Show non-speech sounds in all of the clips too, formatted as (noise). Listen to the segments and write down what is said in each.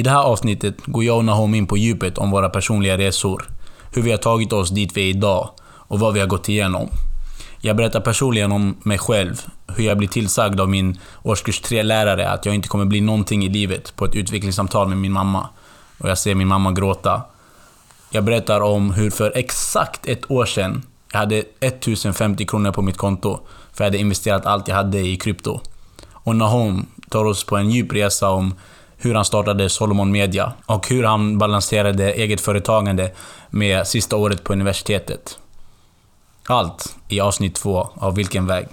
I det här avsnittet går jag och Nahom in på djupet om våra personliga resor, hur vi har tagit oss dit vi är idag och vad vi har gått igenom. Jag berättar personligen om mig själv, hur jag blir tillsagd av min årskurs 3-lärare att jag inte kommer bli någonting i livet på ett utvecklingssamtal med min mamma. Och jag ser min mamma gråta. Jag berättar om hur för exakt ett år sedan jag hade 1050 kronor på mitt konto, för jag hade investerat allt jag hade i krypto. Och Nahom tar oss på en djup resa om hur han startade Solomon Media och hur han balanserade eget företagande med sista året på universitetet. Allt i avsnitt två av Vilken väg?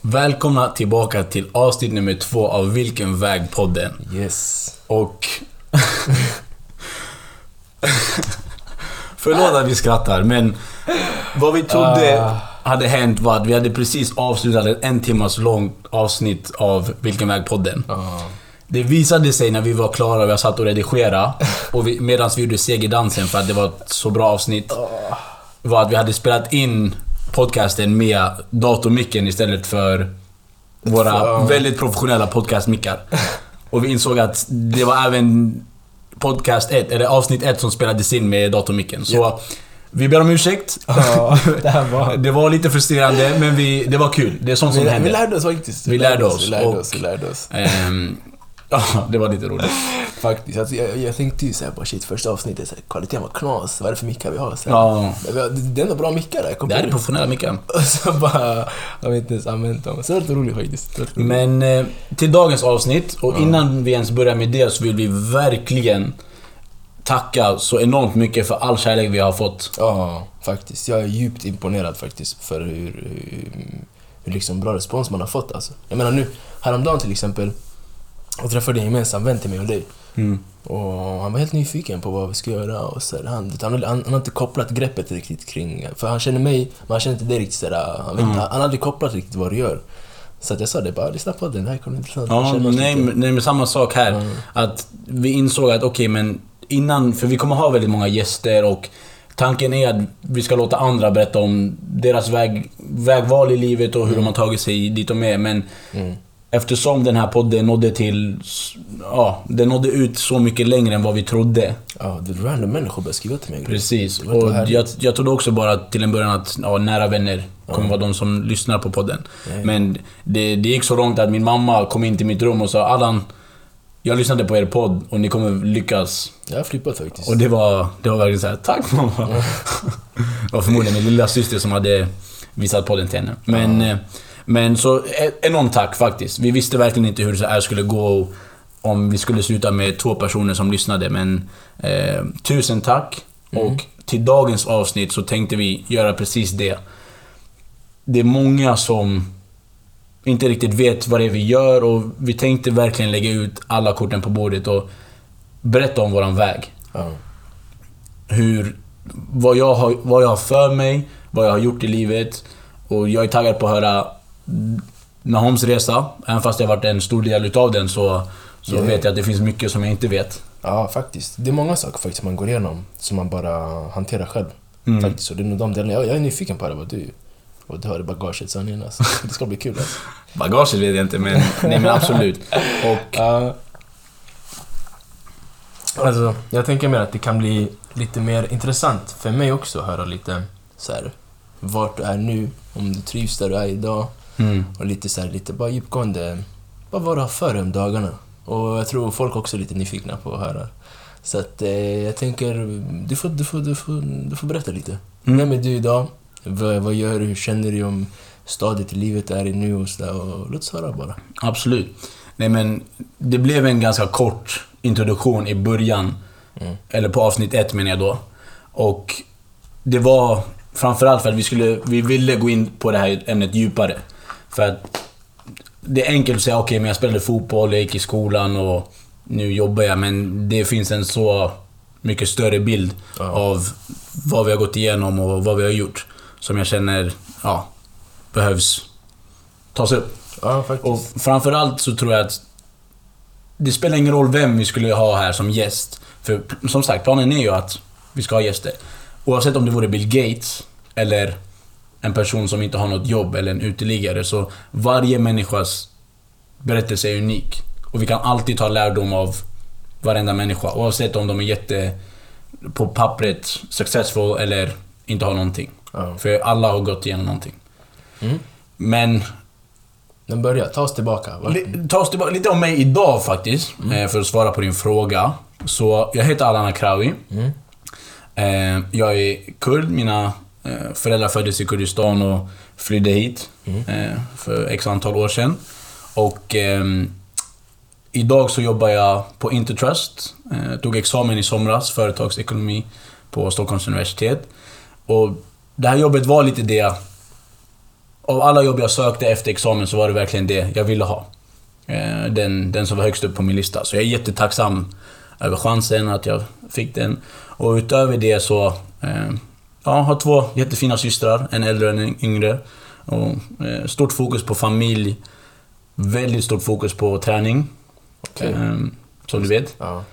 Välkomna tillbaka till avsnitt nummer två av Vilken väg-podden. Yes. Och... (laughs) Förlåt att vi skrattar, men vad vi trodde Ah. hade hänt var att vi hade precis avslutat ett en timmas långt avsnitt av Vilken väg-podden. Ja. Det visade sig när vi var klara och jag satt och redigerade (laughs) och vi, medan vi gjorde segerdansen för att det var ett så bra avsnitt. Var att vi hade spelat in podcasten med datormicken istället för våra väldigt professionella podcastmickar. (laughs) Och vi insåg att det var även podcast 1, eller avsnitt 1 som spelades in med datormicken. Så vi ber om ursäkt. Ja, (laughs) det var... Det var lite frustrerande, men vi, det var kul. Det är sånt som Vi, händer. vi lärde oss faktiskt. Vi lärde oss, Vi lärde och- oss, vi lärde oss. Ehm, ja, det var lite roligt. Faktiskt. Alltså, jag, jag tänkte ju såhär, bara shit, första avsnittet, så här, kvaliteten var knas. Vad är det för mickar vi har? Så här. Ja, Det är ändå bra mickar där, det här är professionella mickar. (laughs) Och så bara, har vi inte ens använt dem. Så det var lite roligt faktiskt. Roligt. Men eh, till dagens avsnitt, och innan vi ens börjar med det så vill vi verkligen tacka så enormt mycket för all kärlek vi har fått. Ja, faktiskt. Jag är djupt imponerad faktiskt för hur, hur, hur liksom bra respons man har fått alltså. Jag menar nu, häromdagen till exempel, jag träffade en gemensam vän till mig och dig. Mm. Och han var helt nyfiken på vad vi ska göra och så han, han, han, han har inte kopplat greppet riktigt kring... För han känner mig, men han känner inte dig riktigt sådär, han, vet, inte- han har aldrig kopplat riktigt vad du gör. Så att jag sa det bara, lyssna på den, det här kommer intressant. Ja, nej, nej, men samma sak här. Mm. Att vi insåg att okej, men innan, för vi kommer ha väldigt många gäster och tanken är att vi ska låta andra berätta om deras väg, vägval i livet och hur de har tagit sig dit de är. Men Mm. eftersom den här podden nådde till, ja, den nådde ut så mycket längre än vad vi trodde. Ja, det är random människor började skriva till mig. Precis. Och jag, jag trodde också bara till en början att ja, nära vänner kommer vara de som lyssnar på podden. Nej. Men det, det gick så långt att min mamma kom in till mitt rum och sa Allan, jag lyssnade på er podd och ni kommer lyckas. Jag har flippat faktiskt. Och det var, det var verkligen såhär, tack mamma. (laughs) det var förmodligen min lilla syster som hade visat podden till henne. Men, eh, men så e- enormt tack faktiskt. Vi visste verkligen inte hur det här skulle gå om vi skulle sluta med två personer som lyssnade. Men eh, tusen tack. Och till dagens avsnitt så tänkte vi göra precis det. Det är många som inte riktigt vet vad det är vi gör och vi tänkte verkligen lägga ut alla korten på bordet och berätta om våran väg Ja. hur, vad, jag har, vad jag har för mig, vad jag har gjort i livet. Och jag är taggad på att höra Nahoms resa. Även fast jag varit en stor del utav den så, så Ja. vet jag att det finns mycket som jag inte vet. ja, faktiskt. Det är många saker faktiskt man går igenom som man bara hanterar själv. Mm. Faktiskt. Och det är nog de delarna. Jag, jag är nyfiken på det, vad du, vad du har i bagaget sen alltså. (laughs) Det ska bli kul alltså. Bagaget vet jag inte men, nej, men absolut. Och Ja. Alltså, jag tänker mer att det kan bli lite mer intressant för mig också att höra lite så här, vart du är nu, om du trivs där du är idag mm, och lite så här, lite bara djupgående, bara vad du har för dig om dagarna. Och jag tror folk också är lite nyfikna på att höra. Så att eh, jag tänker, du får, du får, du får, du får berätta lite. Mm. Vem är du idag? Vad, vad gör du? Hur känner du om stadiet i livet är i nu och så där. Och låt oss höra bara. absolut. Nej men, det blev en ganska kort introduktion i början. Mm. Eller på avsnitt ett menar jag då. Och det var framförallt för att vi skulle, vi ville gå in på det här ämnet djupare. För att det är enkelt att säga okej men jag spelade fotboll, jag gick i skolan och nu jobbar jag. Men det finns en så mycket större bild Ja. av vad vi har gått igenom och vad vi har gjort. Som jag känner, ja, behövs tas upp. Ja, faktiskt. Och framförallt så tror jag att det spelar ingen roll vem vi skulle ha här som gäst. För som sagt, planen är ju att vi ska ha gäster. Oavsett om det vore Bill Gates eller en person som inte har något jobb eller en uteliggare. Så varje människas berättelse är unik. Och vi kan alltid ta lärdom av varenda människa. Oavsett om de är jätte, på pappret, successful eller inte har någonting. Ja. För alla har gått igenom någonting. Mm. Men Men börja, ta oss tillbaka. Li- Ta oss tillbaka lite om mig idag faktiskt, eh, för att svara på din fråga. Så jag heter Allan Akrawi. Mm. Eh, Jag är kurd. Mina eh, föräldrar föddes i Kurdistan och flydde hit eh, för x antal år sedan. Och ehm, idag så jobbar jag på Intertrust. Eh, tog examen i somras, företagsekonomi på Stockholms universitet. Och det här jobbet var lite det av alla jobb jag sökte efter examen så var det verkligen det jag ville ha. Eh, Den, den som var högst upp på min lista. Så jag är jättetacksam över chansen att jag fick den. Och utöver det så... Eh, ja, jag har två jättefina systrar, en äldre och en yngre. Och, eh, stort fokus på familj. Väldigt stort fokus på träning. Eh, som du vet. Ja,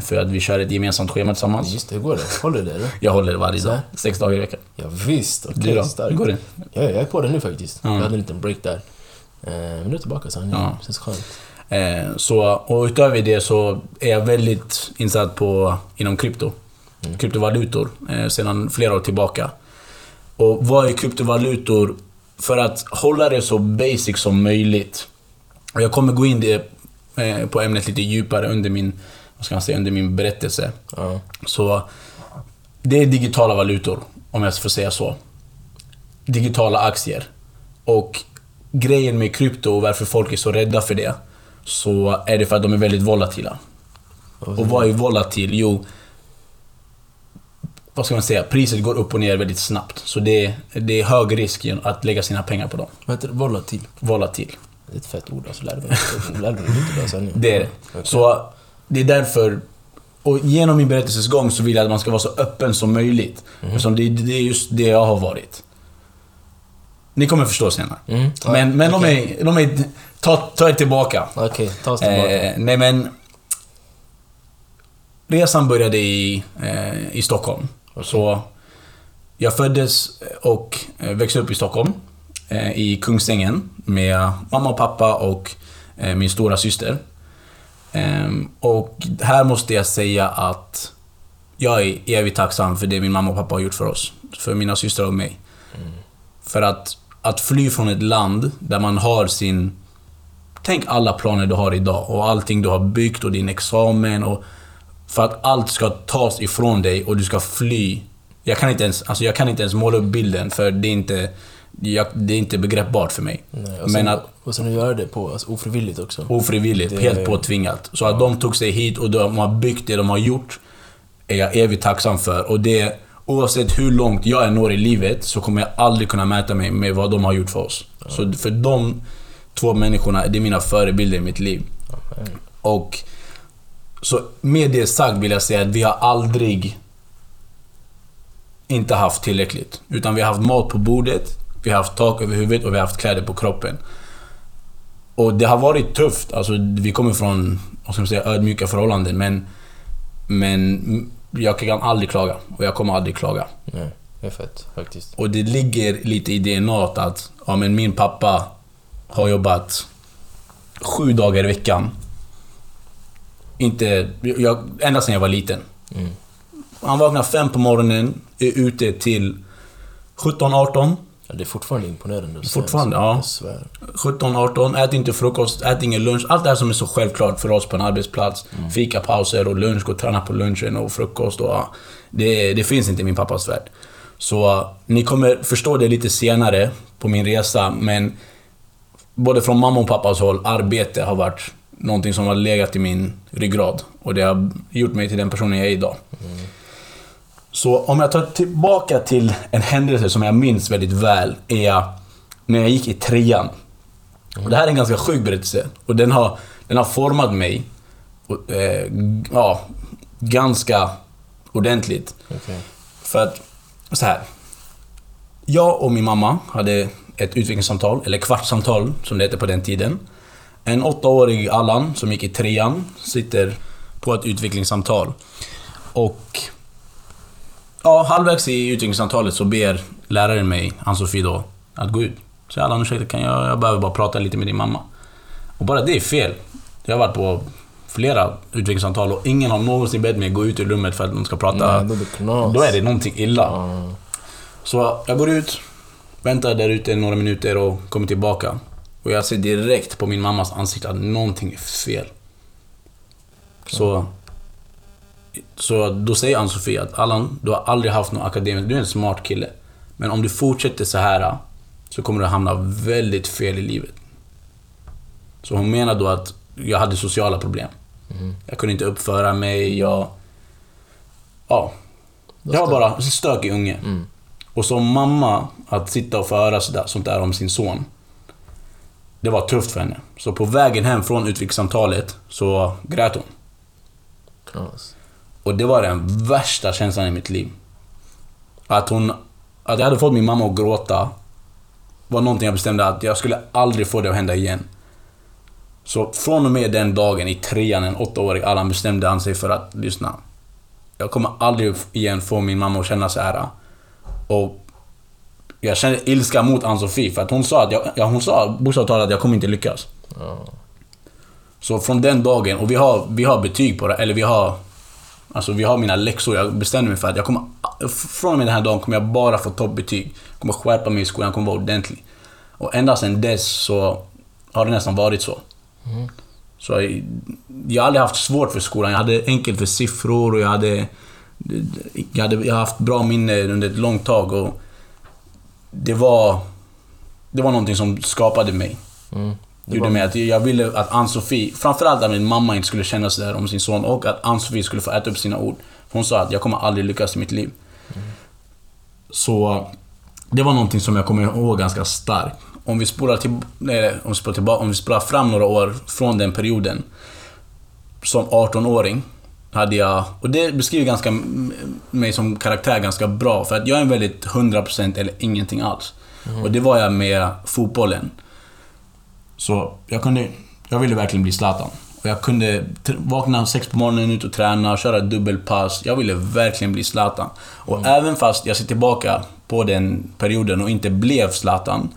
för att vi kör ett gemensamt schema tillsammans. just det. Hur går det? Håller det eller? Jag håller det varje dag. Sex dagar i veckan. Ja, visst. Okej, Du starkt. Hur går det? Ja, jag är på det nu faktiskt. Ja. Jag hade en liten break där. Eh, Men nu är jag tillbaka så Ja. känns skönt. Eh, så, och utöver det så är jag väldigt insatt på inom krypto. Mm. Kryptovalutor eh, sedan flera år tillbaka. Och vad är kryptovalutor? För att hålla det så basic som möjligt. Och jag kommer gå in det, eh, på ämnet lite djupare under min, vad ska man säga, under min berättelse. Ja. Så det är digitala valutor, om jag får säga så. Digitala aktier. Och grejen med krypto och varför folk är så rädda för det, så är det för att de är väldigt volatila. Och vad är volatil? Jo, vad ska man säga? Priset går upp och ner väldigt snabbt. Så det är, det är hög risk att lägga sina pengar på dem. Vad heter det? Volatil? Volatil. Det är ett fett ord alltså. Lärde mig lite bra sanning. Det är det. Okej. Så det är därför... Och genom min berättelses gång så vill jag att man ska vara så öppen som möjligt. Eftersom det, det är just det jag har varit. Ni kommer förstå senare. Mm. Ja, Men, men okej. de är... De är ta, ta er tillbaka. Okej, ta oss tillbaka. Eh, nej men... Resan började i, eh, i Stockholm. Så jag föddes och eh, växte upp i Stockholm. Eh, I Kungsängen med mamma och pappa och eh, min stora syster. Ehm, och här måste jag säga att jag är evigt tacksam för det min mamma och pappa har gjort för oss. För mina systrar och mig. För att, att fly från ett land där man har sin... Tänk alla planer du har idag och allting du har byggt och din examen och... För att allt ska tas ifrån dig och du ska fly. Jag kan inte ens, alltså jag kan inte ens måla upp bilden för det är inte... Jag, det är inte begreppbart för mig. Nej, och, sen, Men att och sen göra det på alltså, ofrivilligt också. ofrivilligt, Det- helt påtvingat. Så att de tog sig hit och de har byggt det de har gjort är jag evigt tacksam för. Och det, oavsett hur långt jag än når i livet så kommer jag aldrig kunna mäta mig med vad de har gjort för oss. Så för de två människorna, det är mina förebilder i mitt liv. Okej. Och så med det sagt vill jag säga att vi har aldrig inte haft tillräckligt. Utan vi har haft mat på bordet, vi har haft tak över huvudet och vi har haft kläder på kroppen. Och det har varit tufft. Alltså, vi kommer från vad ska man säga, ödmjuka förhållanden men, men jag kan aldrig klaga. Och jag kommer aldrig klaga. Nej, det är fett faktiskt. Och det ligger lite i DNA att ja, men min pappa har jobbat sju dagar i veckan. Inte... Jag, ända sedan jag var liten. Mm. Han vaknar fem på morgonen, är ute till 17-18. Ja, det är fortfarande imponerande Fortfarande, alltså. ja. Jag svär. 17-18, ät inte frukost, ät ingen lunch. Allt det här som är så självklart för oss på en arbetsplats. Fika, pauser och lunch, gå och träna på lunchen och frukost och... ja, Det, det finns inte i min pappas värld. Så uh, ni kommer förstå det lite senare på min resa, men... Både från mamma och pappas håll, arbete har varit någonting som har legat i min ryggrad. Och det har gjort mig till den personen jag är idag. Så om jag tar tillbaka till en händelse som jag minns väldigt väl, är när jag gick i trean. Och det här är en ganska sjuk berättelse. Och den har, den har format mig och, eh, ja, ganska ordentligt. Okej. För att, så här. Jag och min mamma hade ett utvecklingssamtal, eller kvartssamtal som det hette på den tiden. En åttaårig Allan som gick i trean sitter på ett utvecklingssamtal. Och... Ja, halvvägs i utvecklingssamtalet så ber läraren mig, Ann-Sofie då, att gå ut. Så Allan ursäkta, kan jag, jag behöver bara prata lite med din mamma. Och bara det är fel. Jag har varit på flera utvecklingssamtal och ingen har någonsin bett mig gå ut ur rummet för att de ska prata. Nej, då. Då är det någonting illa. Ja. Så jag går ut, väntar där ute några minuter och kommer tillbaka. Och jag ser direkt på min mammas ansikte att någonting är fel. Så, så då säger Ann-Sofie att Allan, du har aldrig haft någon akademisk... Du är en smart kille. Men om du fortsätter så här så kommer du hamna väldigt fel i livet. Så hon menar då att jag hade sociala problem. Mm. Jag kunde inte uppföra mig, jag... Ja. Jag var bara en stökig unge. Mm. Och som mamma, att sitta och få höra sådär, sånt där om sin son. Det var tufft för henne. Så på vägen hem från utvecklingssamtalet så grät hon. Knas. Och det var den värsta känslan i mitt liv. Att hon... Att jag hade fått min mamma att gråta var någonting jag bestämde att jag skulle aldrig få det att hända igen. Så från och med den dagen i trean, en åttaårig Allan, bestämde han sig för att lyssna. Jag kommer aldrig igen få min mamma att känna så här. Och jag kände ilska mot Ann-Sofie för att hon sa att jag, ja, hon sa bokstavligt talat att jag kommer inte lyckas. Ja. Så från den dagen, och vi har, vi har betyg på det, eller vi har... Alltså vi har mina läxor, jag bestämde mig för att jag kommer... Från och med den här dagen kommer jag bara få toppbetyg. Jag kommer skärpa mig i skolan, jag kommer vara ordentlig. Och ända sedan dess så har det nästan varit så. Mm. Så jag, jag har aldrig haft svårt för skolan. Jag hade enkelt för siffror och jag hade... Jag, hade, jag har haft bra minne under ett långt tag och... Det var... Det var någonting som skapade mig. Mm. Gjorde mig att jag ville att Ann-Sofie, framförallt att min mamma inte skulle känna sådär om sin son och att Ann-Sofie skulle få äta upp sina ord. Hon sa att jag kommer aldrig lyckas i mitt liv. Så det var någonting som jag kommer ihåg ganska starkt. Om vi spolar, till, nej, om vi spolar, tillbaka, om vi spolar fram några år från den perioden. Som 18-åring hade jag, och det beskriver ganska mig som karaktär ganska bra. För att jag är en väldigt 100% eller ingenting alls. Och det var jag med fotbollen. Så jag kunde... Jag ville verkligen bli Zlatan. Och jag kunde vakna sex på morgonen, ut och träna, köra dubbelpass. Jag ville verkligen bli Zlatan. Och även fast jag ser tillbaka på den perioden och inte blev Zlatan,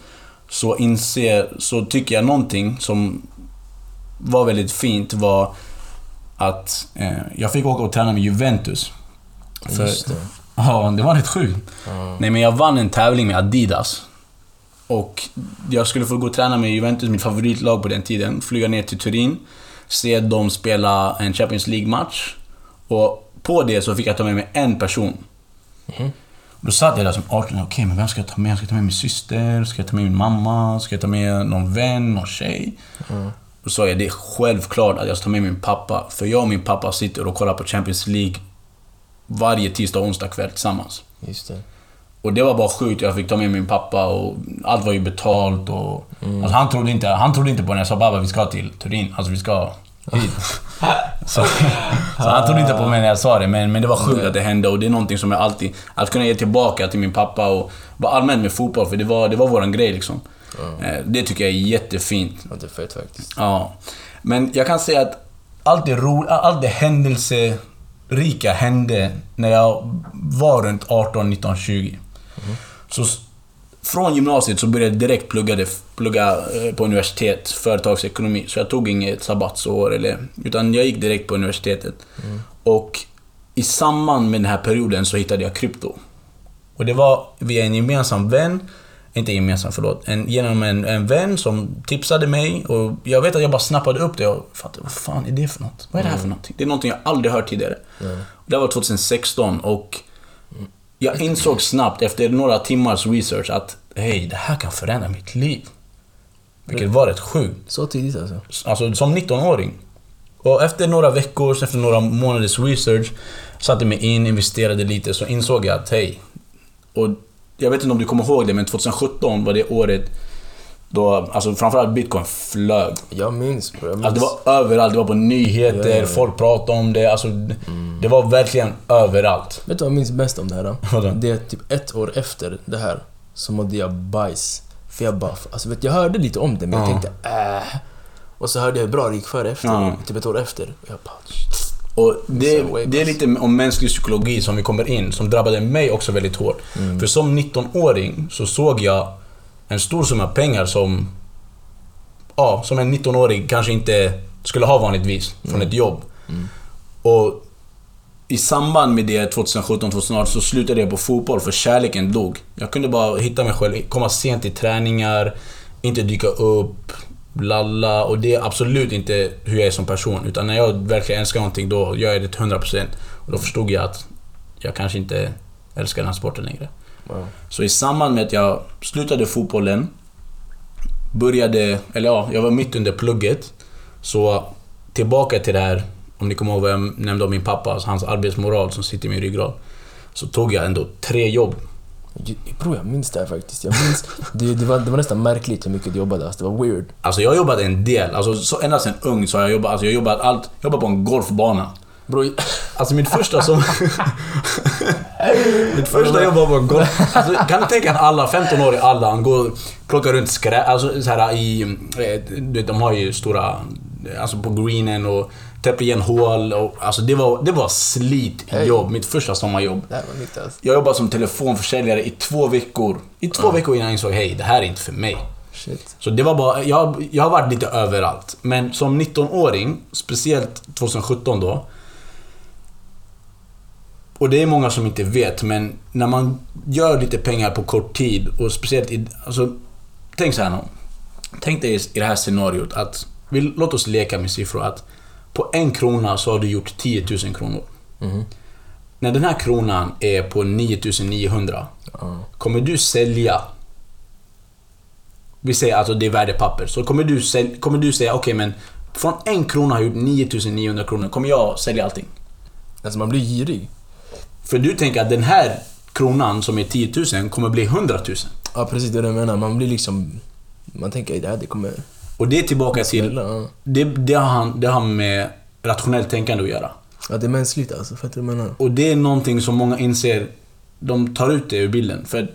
så inser... Så tycker jag någonting som var väldigt fint var att eh, jag fick åka och träna med Juventus. För, Just det. Ja, det var rätt sjukt. Ja. Nej, men jag vann en tävling med Adidas. Och jag skulle få gå och träna med Juventus, mitt favoritlag på den tiden. Flyga ner till Turin, se dem spela en Champions League-match. Och på det så fick jag ta med mig en person. Mhm. Då satt jag där som 18 okej men vem ska jag ta med? Ska jag ta med min syster? Ska jag ta med min mamma? Ska jag ta med någon vän? Någon tjej? Mm. Då sa jag det är självklart att jag ska ta med min pappa. För jag och min pappa sitter och kollar på Champions League varje tisdag och onsdag kväll tillsammans. Just det. Och det var bara sjukt. Jag fick ta med min pappa och allt var ju betalt och... Alltså han, trodde inte, han trodde inte på när jag sa baba vi ska till Turin. Alltså vi ska hit. (laughs) så, så han trodde inte på mig när jag sa det. Men, men det var sjukt att det hände och det är någonting som jag alltid... Att kunna ge tillbaka till min pappa och bara allmänt med fotboll. För det var, det var våran grej liksom. Eh, Det tycker jag är jättefint. Ja, det är fett faktiskt. Ja. Men jag kan säga att allt det, ro, allt det händelserika hände när jag var runt 18, 19, 20. Så från gymnasiet så började jag direkt plugga, plugga eh, på universitet, företagsekonomi. Så jag tog inget sabbatsår eller... Utan jag gick direkt på universitetet. Och i samband med den här perioden så hittade jag krypto. Och det var via en gemensam vän, inte gemensam, förlåt. En, genom en, en vän som tipsade mig och jag vet att jag bara snappade upp det och fattade, vad fan är det för något? Vad är det här för någonting? Det är någonting jag aldrig hört tidigare. Det var 2016 och jag insåg snabbt efter några timmars research att hej, det här kan förändra mitt liv. Vilket var rätt sjukt. Så tidigt alltså? Alltså som 19-åring. Och efter några veckors, efter några månaders research, satte mig in, investerade lite, så insåg jag att hej. Och jag vet inte om du kommer ihåg det, men 2017 var det året då, alltså framförallt bitcoin flög. Jag minns bro, jag minns. Alltså det var överallt, det var på nyheter, ja. folk pratade om det, alltså det var verkligen överallt. Vet du vad jag minns bäst om det här då? (laughs) Vadå? Det är typ ett år efter det här så mådde jag bajs. För jag bara, alltså vet, jag hörde lite om det men jag Ja. tänkte äh. Och så hörde jag hur bra det gick för efter, Ja. typ ett år efter. Och jag bara, Och det, det är lite om mänsklig psykologi som vi kommer in, som drabbade mig också väldigt hårt. Mm. För som 19-åring så såg jag en stor summa pengar som... Ja, som en 19-åring kanske inte skulle ha vanligtvis från Mm. ett jobb. Och i samband med det 2017-2018 så slutade jag på fotboll för kärleken dog. Jag kunde bara hitta mig själv, komma sent till träningar, inte dyka upp, lalla. Och det är absolut inte hur jag är som person. Utan när jag verkligen älskar någonting då gör jag det till 100%. Och då förstod jag att jag kanske inte älskar den här sporten längre. Wow. Så i samband med att jag slutade fotbollen, började, eller ja, jag var mitt under plugget. Så tillbaka till det här, om ni kommer ihåg vad jag nämnde om min pappa, alltså hans arbetsmoral som sitter i min ryggrad. Så tog jag ändå tre jobb. Ju- Bro, jag minns det här faktiskt. Jag minns, det, det, var, det var nästan märkligt hur mycket du jobbade. Alltså, det var weird. Alltså jag har jobbat en del, alltså så, ända sedan ung så har jag jobbat, alltså jag jobbat allt, jag jobbat på en golfbana. Bro, Alltså mitt första som... (laughs) (laughs) mitt första jobb var på en golf... Alltså, kan du tänka att alla 15-åriga Allan går plockar runt skräp, alltså så här i... eh, Du vet, de har ju stora... Alltså på greenen och täpper igen hål och... Alltså det var, det var slit Hej. jobb, mitt första sommarjobb. det var nytt alltså. Jag jobbade som telefonförsäljare i två veckor. I två veckor innan jag insåg, hej, det här är inte för mig. Shit. Så det var bara, jag, jag har varit lite överallt. Men som 19-åring, speciellt 2017 då. Och det är många som inte vet, men när man gör lite pengar på kort tid och speciellt i... Alltså, tänk så här nu. Tänk dig i det här scenariot att... Vi, låt oss leka med siffror att på en krona så har du gjort 10 000 kronor. Mhm. När den här kronan är på 9900 Ja. Kommer du sälja... Vi säger alltså det är värdepapper. Så kommer du, säl, kommer du säga okej men från en krona har jag gjort 9900 kronor. Kommer jag sälja allting? Alltså man blir girig. För du tänker att den här kronan som är 10 000 kommer bli 100 000. Ja precis det är det jag menar. Man blir liksom... Man tänker det här det kommer... Och det är tillbaka till... Det, det, har han, det har med rationellt tänkande att göra. Ja det är mänskligt alltså. Fattar du menar? Och det är någonting som många inser, de tar ut det ur bilden. För att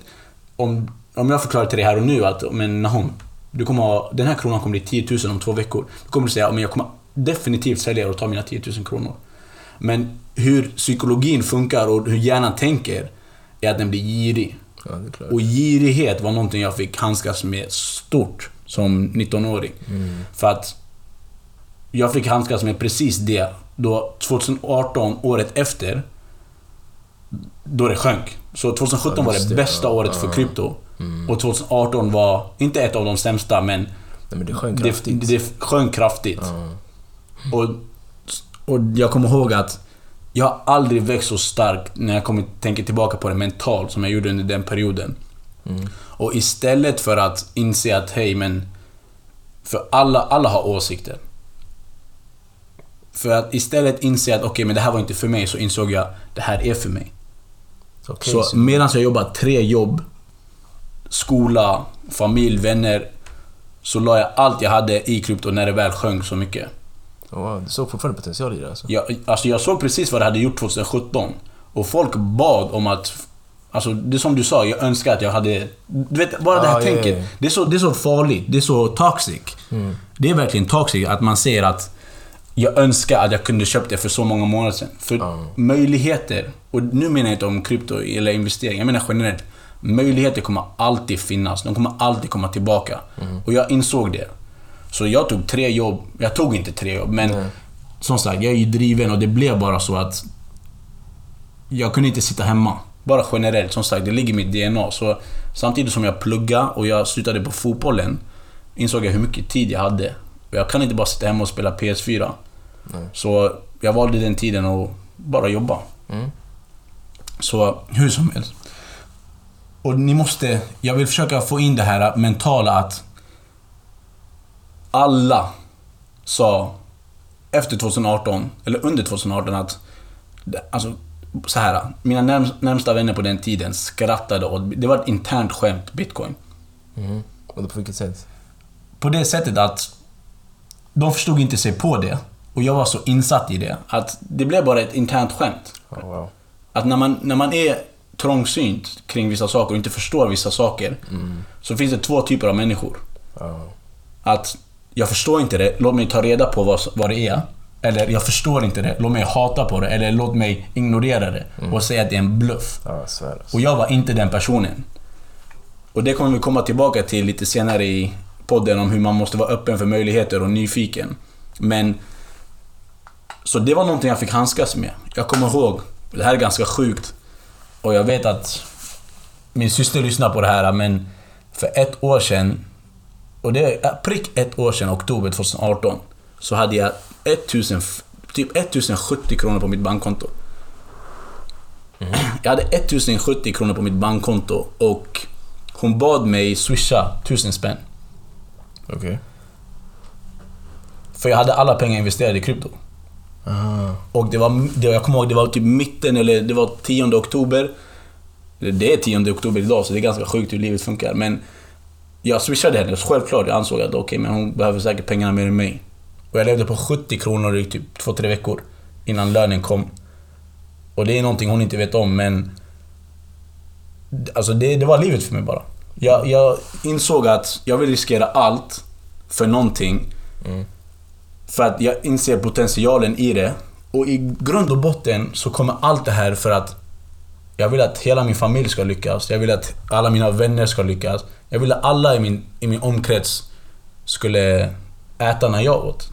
om, om jag förklarar till dig här och nu att, men Nahom, du kommer ha, den här kronan kommer bli 10 000 om två veckor. Då kommer du säga, men jag kommer definitivt sälja och ta mina 10 000 kronor. Men hur psykologin funkar och hur hjärnan tänker, är att den blir girig. Ja det. Och girighet var någonting jag fick handskas med stort som 19-åring. För att jag fick handskas med precis det då 2018, året efter, då det sjönk. Så 2017 Ja, var det det. bästa Ja, året för krypto. Och 2018 var, inte ett av de sämsta, men Nej men det sjönk det, kraftigt. det sjönk kraftigt. Och, och jag kommer ihåg att jag har aldrig växt så starkt när jag kommer, tänker tillbaka på det mentalt som jag gjorde under den perioden. Mm. Och istället för att inse att hej men... För alla, alla har åsikter. För att istället inse att okej men det här var inte för mig så insåg jag det här är för mig. Okej, så så- medan jag jobbat tre jobb, skola, familj, vänner. Så la jag allt jag hade i krypto när det väl sjönk så mycket. Wow, du såg fortfarande potential i det alltså? Jag, alltså jag såg precis vad det hade gjort 2017. Och folk bad om att... Alltså det som du sa, jag önskar att jag hade... Du vet, bara det här Ah, ja, tänket. ja. Det, är så, det är så farligt. Det är så toxic. Mm. Det är verkligen toxic att man säger att jag önskar att jag kunde köpt det för så många månader sedan. För Ja. möjligheter, och nu menar jag inte om krypto eller investering, jag menar generellt. Möjligheter kommer alltid finnas. De kommer alltid komma tillbaka. Mm. Och jag insåg det. Så jag tog tre jobb. Jag tog inte tre jobb, men Nej. som sagt, jag är ju driven och det blev bara så att jag kunde inte sitta hemma. Bara generellt, som sagt, det ligger i mitt DNA. Så samtidigt som jag pluggade och jag slutade på fotbollen insåg jag hur mycket tid jag hade. Jag kan inte bara sitta hemma och spela PS4. Nej. Så jag valde den tiden att bara jobba. Mm. Så hur som helst. Och ni måste... Jag vill försöka få in det här mentala att alla sa efter 2018, eller under 2018 att... Alltså, så här. Mina närm, närmsta vänner på den tiden skrattade och det var ett internt skämt, bitcoin. Mm. Och på vilket sätt? På det sättet att de förstod inte sig på det. Och jag var så insatt i det. Att det blev bara ett internt skämt. Oh, wow. Att när man, när man är trångsynt kring vissa saker och inte förstår vissa saker. Så finns det två typer av människor. Ja. Att jag förstår inte det, låt mig ta reda på vad, vad det är. Eller jag förstår inte det, låt mig hata på det. Eller låt mig ignorera det och säga att det är en bluff. Ja. Och jag var inte den personen. Och det kommer vi komma tillbaka till lite senare i podden om hur man måste vara öppen för möjligheter och nyfiken. Men... Så det var någonting jag fick handskas med. Jag kommer ihåg, det här är ganska sjukt. Och jag vet att min syster lyssnar på det här, men för ett år sedan, och det är prick ett år sedan, oktober 2018, så hade jag 1000, f- typ 1070 kronor på mitt bankkonto. Jag hade 1070 kronor på mitt bankkonto och hon bad mig swisha 1000 spänn. Okej. För jag hade alla pengar investerade i krypto. Aha. Och det var, det, jag kommer ihåg, det var typ mitten eller det var 10 oktober. Det är 10 oktober idag så det är ganska sjukt hur livet funkar. Men jag swishade henne, självklart. Jag ansåg att okej, men hon behöver säkert pengarna mer än mig. Och jag levde på 70 kronor i typ 2-3 veckor innan lönen kom. Och det är någonting hon inte vet om, men... Alltså det, det var livet för mig bara. Jag, jag insåg att jag vill riskera allt för någonting. För att jag inser potentialen i det. Och i grund och botten så kommer allt det här för att jag vill att hela min familj ska lyckas. Jag vill att alla mina vänner ska lyckas. Jag vill att alla i min, i min omkrets skulle äta när jag åt.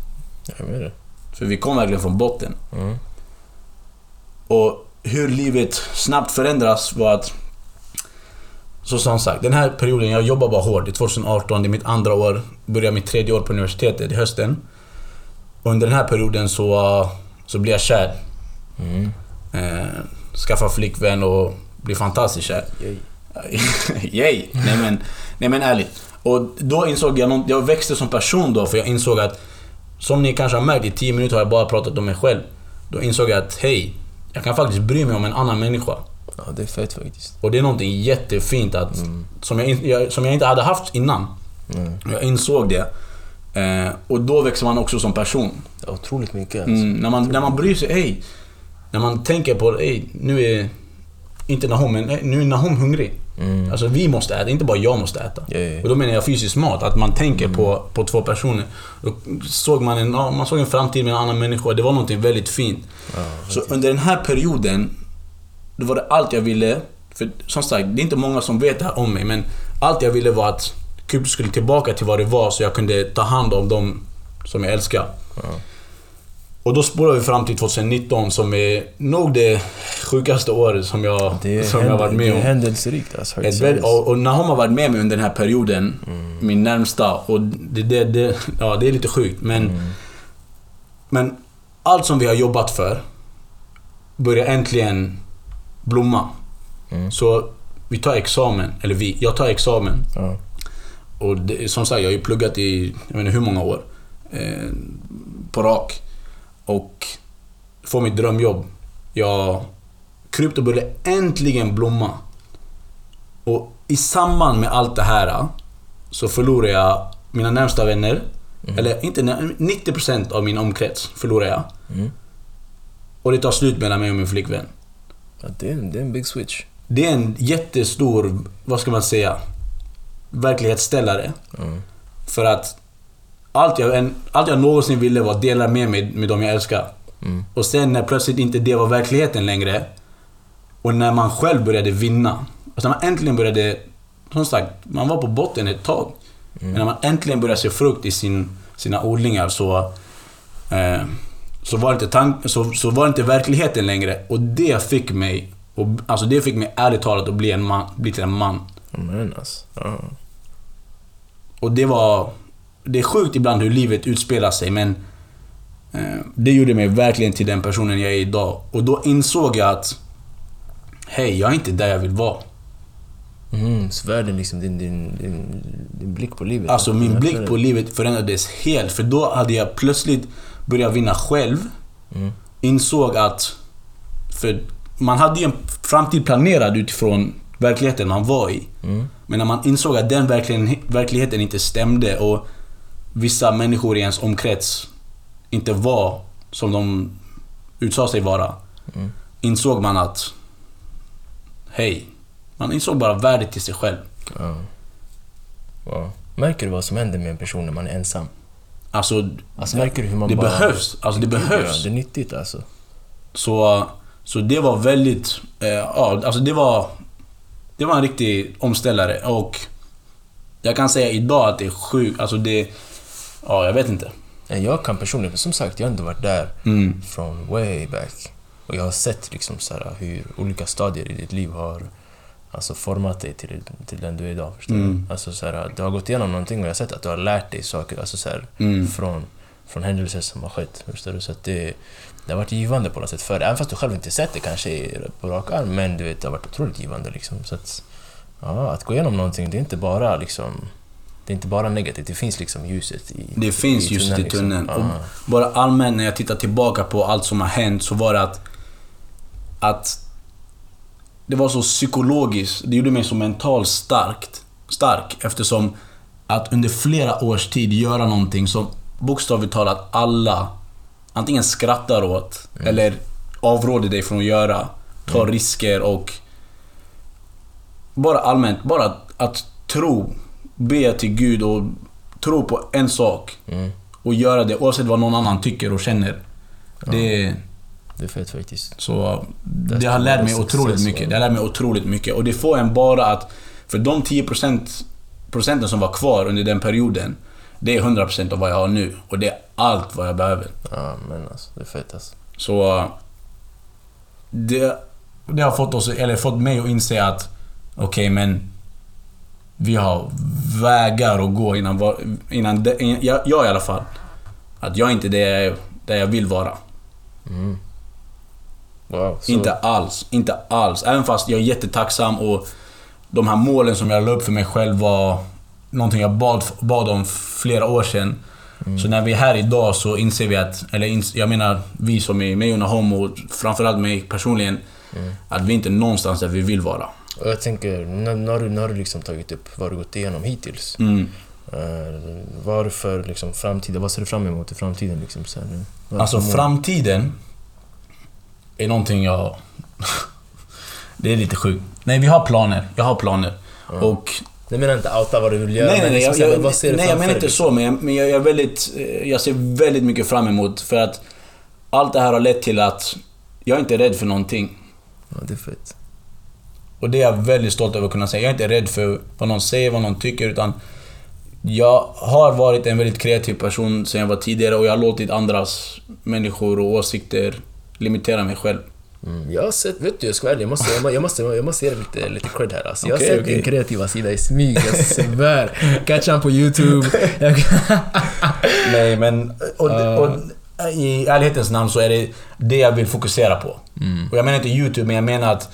Jag vet det. För vi kom verkligen från botten. Och hur livet snabbt förändras var att... Så som sagt, den här perioden, jag jobbar bara hårt. Det är 2018, det är mitt andra år. Börjar mitt tredje år på universitetet i hösten. Under den här perioden så, så blir jag kär. Eh, skaffar flickvän och blir fantastiskt kär. (laughs) Yay. Nej men, nej men ärligt. Och då insåg jag, någon, jag växte som person då för jag insåg att, som ni kanske har märkt, i 10 minuter har jag bara pratat om mig själv. Då insåg jag att, hej, jag kan faktiskt bry mig om en annan människa. Ja, det är fett faktiskt. Och det är någonting jättefint att, som, jag, jag, som jag inte hade haft innan. Jag insåg det. Eh, och då växer man också som person. Otroligt mycket alltså. Mm, när, man, när man bryr sig, hej. När man tänker på, hej, nu är inte Nahom, men nu är Nahom hungrig. Alltså vi måste äta, inte bara jag måste äta. Ja, ja. Och då menar jag fysisk mat, att man tänker på, på två personer. Då såg man, en, man såg en framtid med en annan människa, det var någonting väldigt fint. Så under den här perioden, då var det allt jag ville. För som sagt, det är inte många som vet det här om mig, men allt jag ville var att krypto skulle tillbaka till vad det var så jag kunde ta hand om dem som jag älskar. Och då spårar vi fram till 2019 som är nog det sjukaste året som jag, Det som jag har varit med det om. är händelserikt alltså. Ett och, och Nahom har varit med mig under den här perioden, min närmsta, och det, det, det, ja, det är lite sjukt. Men, men allt som vi har jobbat för börjar äntligen blomma. Så vi tar examen, eller vi, jag tar examen. Ja. Och det, som sagt, jag har ju pluggat i, jag vet inte hur många år. Eh, på rak. Och får mitt drömjobb. Jag... Krypto började äntligen blomma. Och i samband med allt det här så förlorar jag mina närmsta vänner. Eller inte när- 90% av min omkrets förlorar jag. Mm. Och det tar slut mellan mig och min flickvän. Ja, det, är en, det är en big switch. Det är en jättestor, vad ska man säga, verklighetsställare. Mm. För att allt jag, en, allt jag någonsin ville var att dela med mig med de jag älskar. Mm. Och sen när plötsligt inte det var verkligheten längre och när man själv började vinna. Alltså när man äntligen började, som sagt, man var på botten ett tag. Men när man äntligen började se frukt i sin, sina odlingar så, eh, så, var inte tank, så, så var inte verkligheten längre. Och det fick mig, och, alltså det fick mig ärligt talat att bli, en man, bli till en man. Men alltså. Ja. Och det var... Det är sjukt ibland hur livet utspelar sig men... Eh, det gjorde mig verkligen till den personen jag är idag. Och då insåg jag att... Hej, jag är inte där jag vill vara. Mm, så världen liksom, din, din, din, din blick på livet. Alltså min blick på livet förändrades helt. För då hade jag plötsligt börjat vinna själv. Mm. Insåg att... För man hade ju en framtid planerad utifrån verkligheten man var i. Mm. Men när man insåg att den verkligheten inte stämde och vissa människor i ens omkrets inte var som de utsade sig vara. Mm. Insåg man att... Hej. Man insåg bara värdet i sig själv. Ja. Wow. Märker du vad som händer med en person när man är ensam? Alltså, Alltså märker du hur man det bara... behövs. Alltså det behövs. Det är nyttigt alltså. Så, så det var väldigt... Eh, ja, alltså det var... Det var en riktig omställare och... Jag kan säga idag att det är sjukt. Alltså det... Ja, jag vet inte. Jag kan personligen, som sagt, jag har inte varit där Mm. från way back. Och jag har sett liksom så här, hur olika stadier i ditt liv har alltså, format dig till, till den du är idag. Förstår Mm. du? Alltså, så här, du har gått igenom någonting och jag har sett att du har lärt dig saker alltså, så här, Mm. från, från händelser som har skett. Förstår du? Så att det, det har varit givande på något sätt för dig. Även fast du själv inte sett det kanske på rak arm, men du vet, det har varit otroligt givande. Liksom. Så att, ja, att gå igenom någonting, det är inte bara liksom det är inte bara negativt, det finns liksom ljuset i Det finns ljuset i liksom. tunneln. Och Ja. bara allmänt när jag tittar tillbaka på allt som har hänt så var det att... Att... Det var så psykologiskt. Det gjorde mig så mentalt starkt, stark eftersom att under flera års tid göra någonting som bokstavligt talat alla antingen skrattar åt eller avråder dig från att göra. Ta risker och... Bara allmänt, bara att, att tro. Be till Gud och tro på en sak. Mm. Och göra det oavsett vad någon annan tycker och känner. Det, Det är fett faktiskt. så det har lärt mig otroligt mycket. Det har lärt mig otroligt mycket. Och det får en bara att... För de 10% procenten som var kvar under den perioden, det är 100% av vad jag har nu. Och det är allt vad jag behöver. Ja, men alltså, det är fett alltså. Så... Det, det har fått, oss, eller fått mig att inse att okej, men vi har vägar att gå innan, var- innan in- jag, jag i alla fall, att jag inte är där jag, där jag vill vara. Mm. Wow. Så, Inte alls, inte alls. Även fast jag är jättetacksam och de här målen som jag la upp för mig själv var någonting jag bad, bad om flera år sedan. Så när vi är här idag så inser vi att, eller jag menar vi som är med i Homo, och framförallt mig personligen, att vi inte är någonstans där vi vill vara. Och jag tänker, när, när, du, när du liksom tagit upp vad du gått igenom hittills. Mm. Uh, varför liksom framtiden, vad ser du fram emot i framtiden liksom så här nu? Alltså framtiden är någonting jag... (laughs) det är lite sjukt. Nej, vi har planer. Jag har planer. Och Jag menar inte outa vad du vill göra, Nej, nej, men nej. liksom Jag, jag, vad ser du nej, jag menar inte liksom? så, men jag, men jag, är väldigt, jag ser väldigt mycket fram emot för att allt det här har lett till att jag är inte rädd för någonting. Ja, det är fett. Och det är jag väldigt stolt över att kunna säga. Jag är inte rädd för vad någon säger, vad någon tycker, utan jag har varit en väldigt kreativ person sen jag var tidigare och jag har låtit andras människor och åsikter limitera mig själv. Mm, jag har sett, vet du jag ska vara ärlig, jag måste, jag må- jag måste, jag måste ge dig lite, lite cred här alltså. Jag har Okej, sett okej. din kreativa sida i smyg, jag svär. Catch han på YouTube. (laughs) Nej, men... Och, och, I ärlighetens namn så är det det jag vill fokusera på. Och jag menar inte YouTube, men jag menar att...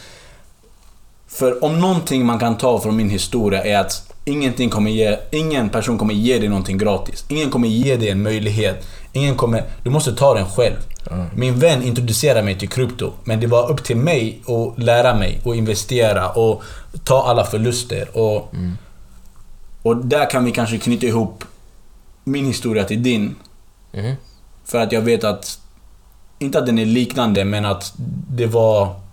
För om någonting man kan ta från min historia är att ingenting kommer ge, ingen person kommer ge dig någonting gratis. Ingen kommer ge dig en möjlighet. Ingen kommer... Du måste ta den själv. Min vän introducerade mig till krypto, men det var upp till mig att lära mig och investera och ta alla förluster. Och, och där kan vi kanske knyta ihop min historia till din. Mhm. För att jag vet att, inte att den är liknande, men att det var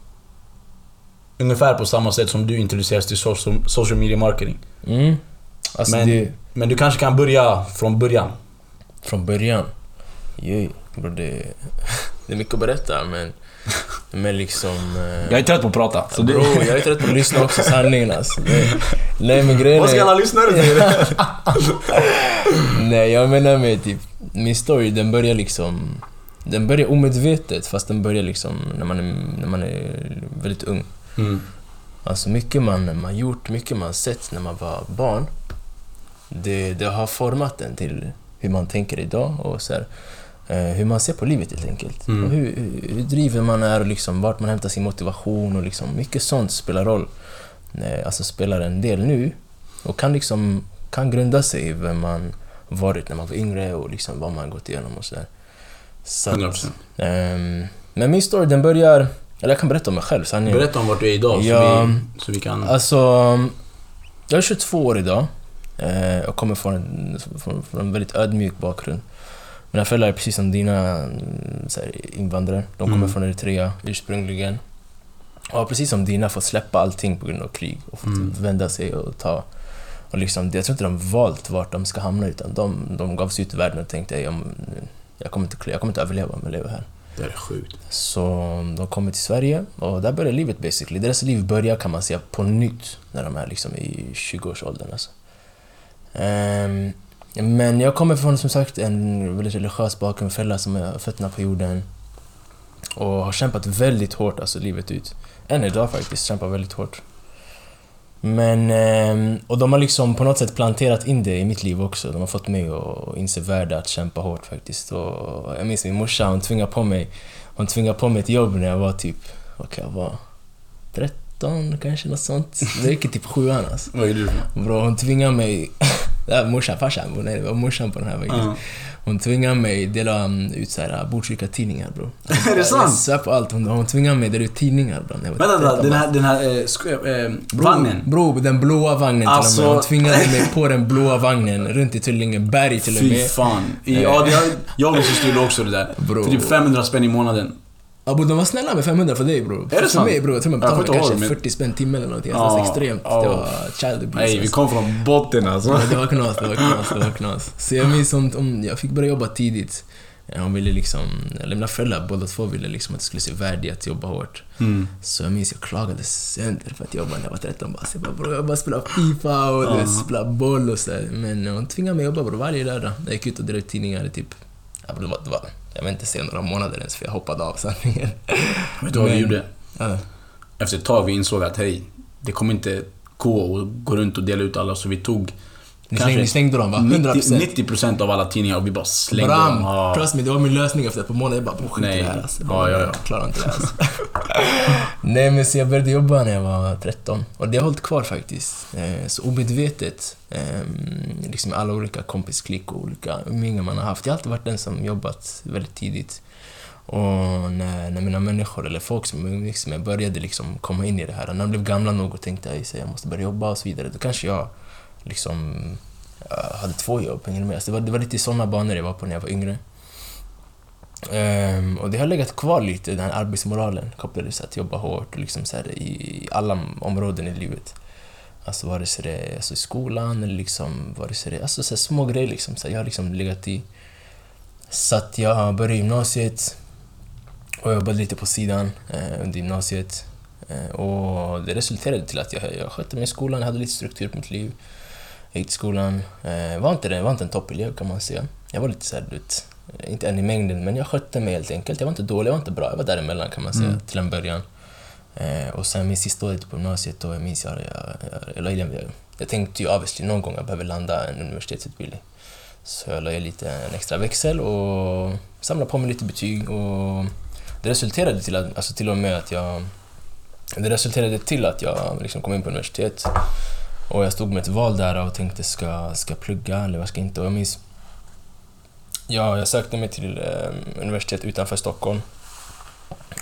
ungefär på samma sätt som du introducerades till social, social media marketing. Mm. Alltså Men, det, men du kanske kan börja från början. från början. Bro, det, (laughs) det är mycket att berätta men... Men liksom... eh, Jag är trött på att prata. Så det, Bro, jag är trött på att lyssna också sanningen alltså. Det, nej men grejen Vad ska är... alla lyssnare säga? (laughs) Nej, jag menar med typ, min story den börjar liksom... Den börjar omedvetet fast den börjar liksom när man är, när man är väldigt ung. Mm. Alltså mycket man, man gjort, mycket man sett när man var barn. Det, det har format en till hur man tänker idag och så här, eh, hur man ser på livet helt enkelt. Mm. Hur, hur, hur driven man är och liksom, vart man hämtar sin motivation och liksom, mycket sånt spelar roll. Eh, Alltså spelar en del nu och kan liksom kan grunda sig i vem man varit när man var yngre och liksom vad man gått igenom och sådär. Så att, 100%. ehm, men min story den börjar, eller jag kan berätta om mig själv sanningen. Berätta om vart du är idag, Ja. så, vi, så vi kan... Alltså, jag är 22 år idag. Eh, Jag kommer från en, från, från en väldigt ödmjuk bakgrund. Mina föräldrar är precis som dina mm, här, invandrare. De kommer Mm. från Eritrea ursprungligen. Och har precis som dina fått släppa allting på grund av krig och fått Mm. vända sig och ta, Och liksom, jag tror inte de valt vart de ska hamna utan de, de gav sig ut i världen och tänkte jag, jag, kommer inte, jag kommer inte överleva om jag lever här. Det är sjukt. Så de kommer till Sverige och där börjar livet basically. Deras liv börjar kan man säga på nytt när de är liksom i 20-årsåldern. Alltså. Um, men jag kommer från som sagt en väldigt religiös bakgrund, föräldrar som har fötterna på jorden. Och har kämpat väldigt hårt alltså livet ut. Än idag faktiskt, kämpar väldigt hårt. Men... ehm, Och de har liksom på något sätt planterat in det i mitt liv också. De har fått mig att inse värdet att kämpa hårt faktiskt. Och jag minns min morsa, hon tvingade på mig, hon tvingade på mig ett jobb när jag var typ, vad kan jag vara? 13 kanske, något sånt. Det gick i typ sjuan alltså. Vad är du Bro, hon tvingade mig... (laughs) Det morsan, farsan. Nej, det var morsan på den här vägen. Ja. Hon tvingade mig dela um, ut såhär Botkyrka-tidningar bro. (laughs) Är det sant? Jag på allt. Hon, hon tvingade mig dela ut tidningar bro. när jag var Vänta, vänta, 13 den här, den här eh, sk- eh, Bro, vagnen. Bro, den blåa vagnen Alltså- till och med. Hon tvingade (laughs) mig på den blåa vagnen runt i Tullingeberg till och Fy med. fan. I, ja, det har, jag och min syster gjorde också det där. Bro. För typ 500 spänn i månaden. Ja, bro, de var snälla med 500 för dig bro. Är det för sant? mig bro, jag tror man Jag betalade kanske men- 40 spänn timmen eller någonting. Ja, Alltså extremt. ja. Det var child abuse. Nej, vi kom från botten alltså. Ja, det var knas, det var knas, det var knas. Så jag minns om, om jag fick börja jobba tidigt. Ja, Hon ville liksom, eller mina föräldrar båda två ville liksom att det skulle se värde i att jobba hårt. Mm. Så jag minns jag klagade sönder för att jobba när jag var 13 bara. Så jag bara, bro, jag bara spela FIFA och du vet, spela boll och så. Men hon tvingade mig jobba bro, varje lördag. Jag gick ut och ut tidningar typ, ja, det var, det var, jag vill inte säga några månader ens för jag hoppade av sanningen. Vet du vad vi gjorde? Ja. Efter ett tag vi insåg att hej, det kommer inte gå att gå runt och dela ut alla så vi tog Ni slängde, ni slängde dem va? 100%. 90%, 90% av alla tidningar och vi bara slängde Bram! dem. Ja. Trust me, det var min lösning efter ett par månader. Jag bara, skit i Nej. det här alltså. Ja, ja, ja. Jag klarar inte det här alltså. (laughs) Nej men så jag började jobba när jag var 13. Och det har hållit kvar faktiskt. Eh, Så omedvetet, eh, liksom alla olika kompisklick och olika umgängen man har haft. Jag har alltid varit den som jobbat väldigt tidigt. Och när, när mina människor, eller folk som jag umgicks med, började liksom komma in i det här. När de blev gamla nog och tänkte att jag måste börja jobba och så vidare. Då kanske jag liksom jag hade två jobb, hängde med? Så det, var, det var lite i såna banor jag var på när jag var yngre. Um, och det har legat kvar lite, den här arbetsmoralen kopplad till att jobba hårt och liksom så här, i alla områden i livet. Alltså vare sig det är alltså i skolan eller liksom, vare sig det är alltså, så här, små grejer liksom. Så här, jag har liksom legat i. Så att jag började gymnasiet och jobbade lite på sidan eh, under gymnasiet. Eh, och det resulterade till att jag, jag skötte mig i skolan, jag hade lite struktur på mitt liv. Jag gick till skolan. Eh, var, inte, det- var inte en toppelev kan man säga. Jag var lite såhär, inte en i mängden, men jag skötte mig helt enkelt. Jag var inte dålig, jag var inte bra. Jag var däremellan kan man säga, Mm. till en början. Eh, och sen min sista år på gymnasiet, då jag minns jag, jag, jag, jag, jag, tänkte ju obviously någon gång jag behöver landa en universitetsutbildning. Så jag la i lite en extra växel och samlade på mig lite betyg och det resulterade till, att, alltså till och med att jag... Det resulterade till att jag liksom kom in på universitet och jag stod med ett val där och tänkte ska ska jag plugga eller vad ska jag inte? Och jag minns... Ja, jag sökte mig till eh, universitet utanför Stockholm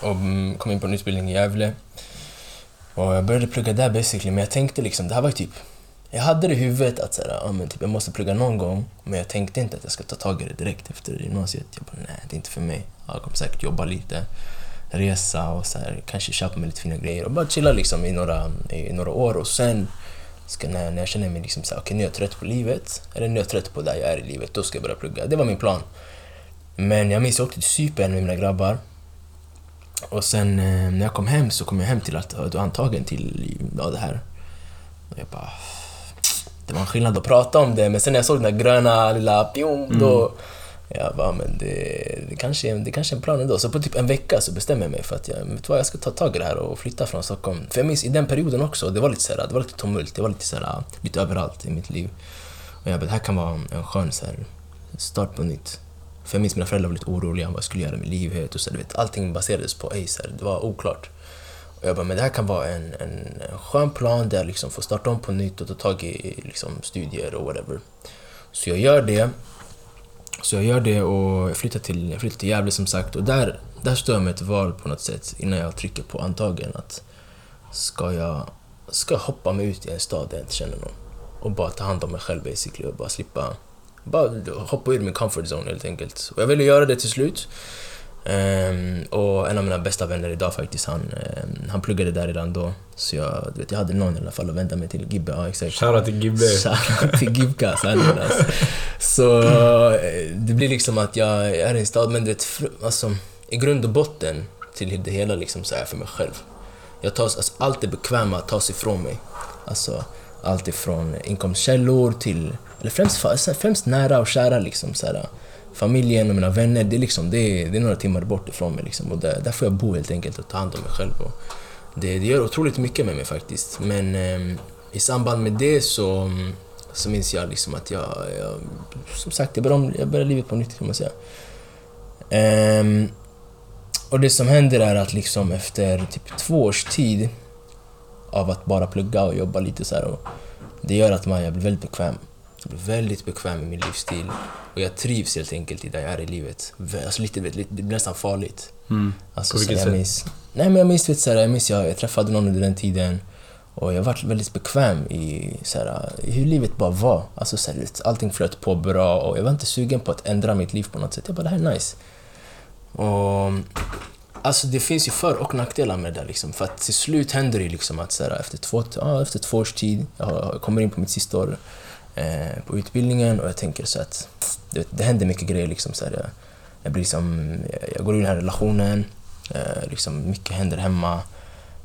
och mm, kom in på en utbildning i Gävle. Och jag började plugga där basically, men jag tänkte liksom, det här var ju typ... Jag hade det i huvudet att så här, ja, men typ, jag måste plugga någon gång, men jag tänkte inte att jag ska ta tag i det direkt efter gymnasiet. Jag bara, nej, det är inte för mig. Jag kommer säkert jobba lite, resa och så här, kanske köpa mig lite fina grejer och bara chilla liksom i några, i några år och sen ska när, när jag känner mig liksom så här, okay, nu är jag trött på livet, eller nu är jag trött på där jag är i livet, då ska jag börja plugga. Det var min plan. Men jag minns jag åkte till Cypern med mina grabbar. Och sen eh, när jag kom hem så kom jag hem till att du är antagen till ja, det här. Och jag bara... Det var en skillnad att prata om det, men sen när jag såg den där gröna lilla pjom, då... Mm. Jag bara, men det, det, kanske, är- det kanske är en plan ändå. Så på typ en vecka så bestämmer jag mig för att jag, vet vad, jag ska ta tag i det här och flytta från Stockholm. För jag minns i den perioden också, det var lite, så här, det var lite tumult, det var lite, så här, lite överallt i mitt liv. Och jag bara, det här kan vara en skön så här, start på nytt. För jag minns mina föräldrar var lite oroliga vad jag skulle göra med livet och så, du vet, allting baserades på Acer, det var oklart. Och jag bara, men det här kan vara en, en, en skön plan där jag liksom får starta om på nytt och ta tag i liksom, studier och whatever. Så jag gör det. Så jag gör det och jag flyttar till, jag flyttar till Gävle som sagt och där, där står jag med ett val på något sätt innan jag trycker på antagen att ska jag, ska jag hoppa mig ut i en stad där jag inte känner någon och bara ta hand om mig själv basically och bara slippa bara hoppa ur min comfort zone helt enkelt. Och jag ville göra det till slut. Ehm, och en av mina bästa vänner idag faktiskt, han, ehm, han pluggade där redan då. Så jag, vet, jag hade någon i alla fall att vända mig till. Gibbe, ja exakt. Shoutout till Gibbe. (laughs) Shoutout till Gibka, alltså. Så eh, det blir liksom att jag är i en stad, men fr- alltså, i grund och botten till det hela liksom så är jag för mig själv. Jag tar, alltså, allt det bekväma tas ifrån mig. Alltså, allt ifrån inkomstkällor till, eller främst, fa- främst nära och kära liksom så här, familjen och mina vänner, det är, liksom, det är, det är några timmar bort ifrån mig liksom, och där, där får jag bo helt enkelt och ta hand om mig själv. Och det, det gör otroligt mycket med mig faktiskt. Men eh, i samband med det så, så minns jag liksom att jag, jag som sagt, jag började, jag började livet på nytt kan man säga. Ehm, och det som händer är att liksom efter typ två års tid av att bara plugga och jobba lite så här och det gör att man, jag blir väldigt bekväm. Väldigt bekväm i min livsstil och jag trivs helt enkelt i där jag är i livet. Alltså lite, lite, det blir nästan farligt. Mm. Alltså, På så vilket sätt? Minns, nej men jag minns, vet, så här, jag minns jag, jag träffade någon under den tiden och jag var väldigt bekväm i, så här, hur livet bara var. Alltså, så här, allting flöt på bra och jag var inte sugen på att ändra mitt liv på något sätt. Jag bara, det här är nice. Och, alltså det finns ju för och nackdelar med det där liksom. För att till slut händer det liksom att så här, efter, två, ja, efter två års tid, jag kommer in på mitt sista år eh, på utbildningen och jag tänker så att det, det händer mycket grejer liksom. Så här, jag, jag, blir liksom, jag, jag går ur den här relationen, eh, liksom, mycket händer hemma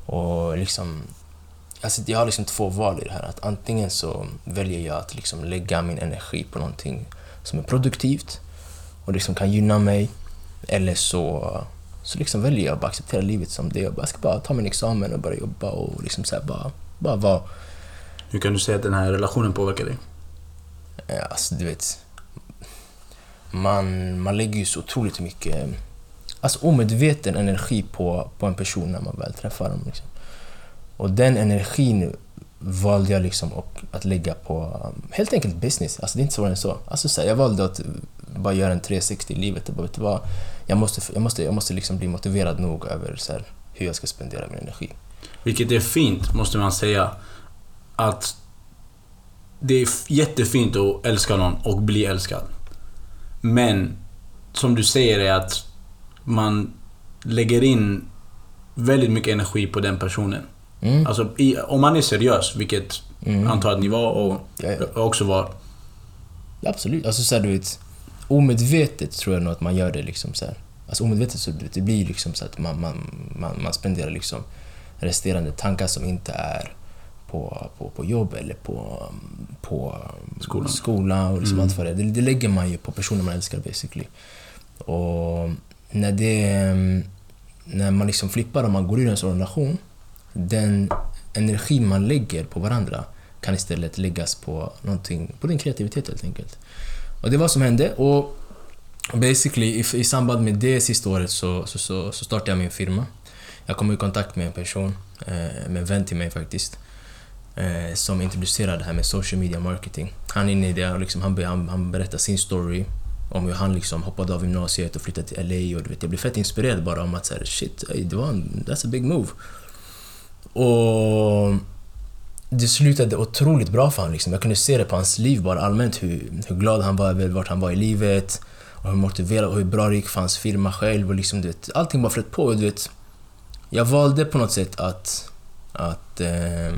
och liksom Alltså jag har liksom två val i det här. Att antingen så väljer jag att liksom lägga min energi på någonting som är produktivt och liksom kan gynna mig. Eller så, så liksom väljer jag att bara acceptera livet som det är. Jag ska bara ta min examen och börja jobba och liksom så här bara, bara vara. Hur kan du säga att den här relationen påverkar dig? Eh, alltså du vet, man, man lägger ju så otroligt mycket alltså omedveten energi på, på en person när man väl träffar dem. Liksom. Och den energin valde jag liksom att lägga på helt enkelt business. Alltså det är inte svårare än så. Alltså, så här, jag valde att bara göra en 360 i livet. Och bara, vet du vad? Jag måste, jag måste, jag måste liksom bli motiverad nog över så här, hur jag ska spendera min energi. Vilket är fint, måste man säga. Att det är jättefint att älska någon och bli älskad. Men, som du säger är att man lägger in väldigt mycket energi på den personen. Mm. Alltså, i, om man är seriös, vilket Mm. antar att ni var och Ja, ja. också var. Absolut. Alltså så här, du vet, omedvetet tror jag nog att man gör det liksom så här. Alltså omedvetet så det blir liksom så att man, man, man, man spenderar liksom resterande tankar som inte är på, på, på jobb eller på, på Skolan. skola och liksom Mm. allt vad det är. Det, lägger man ju på personer man älskar basically. Och när det... När man liksom flippar och man går ur en sån relation, den energin man lägger på varandra kan istället läggas på någonting, på din kreativitet helt enkelt. Och det var vad som hände och basically i, i samband med det sista året så, så, så, så startade jag min firma. Jag kom i kontakt med en person, eh, med en vän till mig faktiskt, eh, som introducerar det här med social media marketing. Han är inne i det och liksom, han, han, han berättar sin story om hur han liksom hoppade av gymnasiet och flyttade till LA och du vet, jag blev fett inspirerad bara om att så här, shit, det var en, that's a big move. Och det slutade otroligt bra för honom. Liksom. Jag kunde se det på hans liv bara allmänt, hur, hur glad han var över vart han var i livet och hur motiverad och hur bra det gick för hans firma själv. Och liksom, du vet, allting bara flöt på. Och, du vet, jag valde på något sätt att, att eh,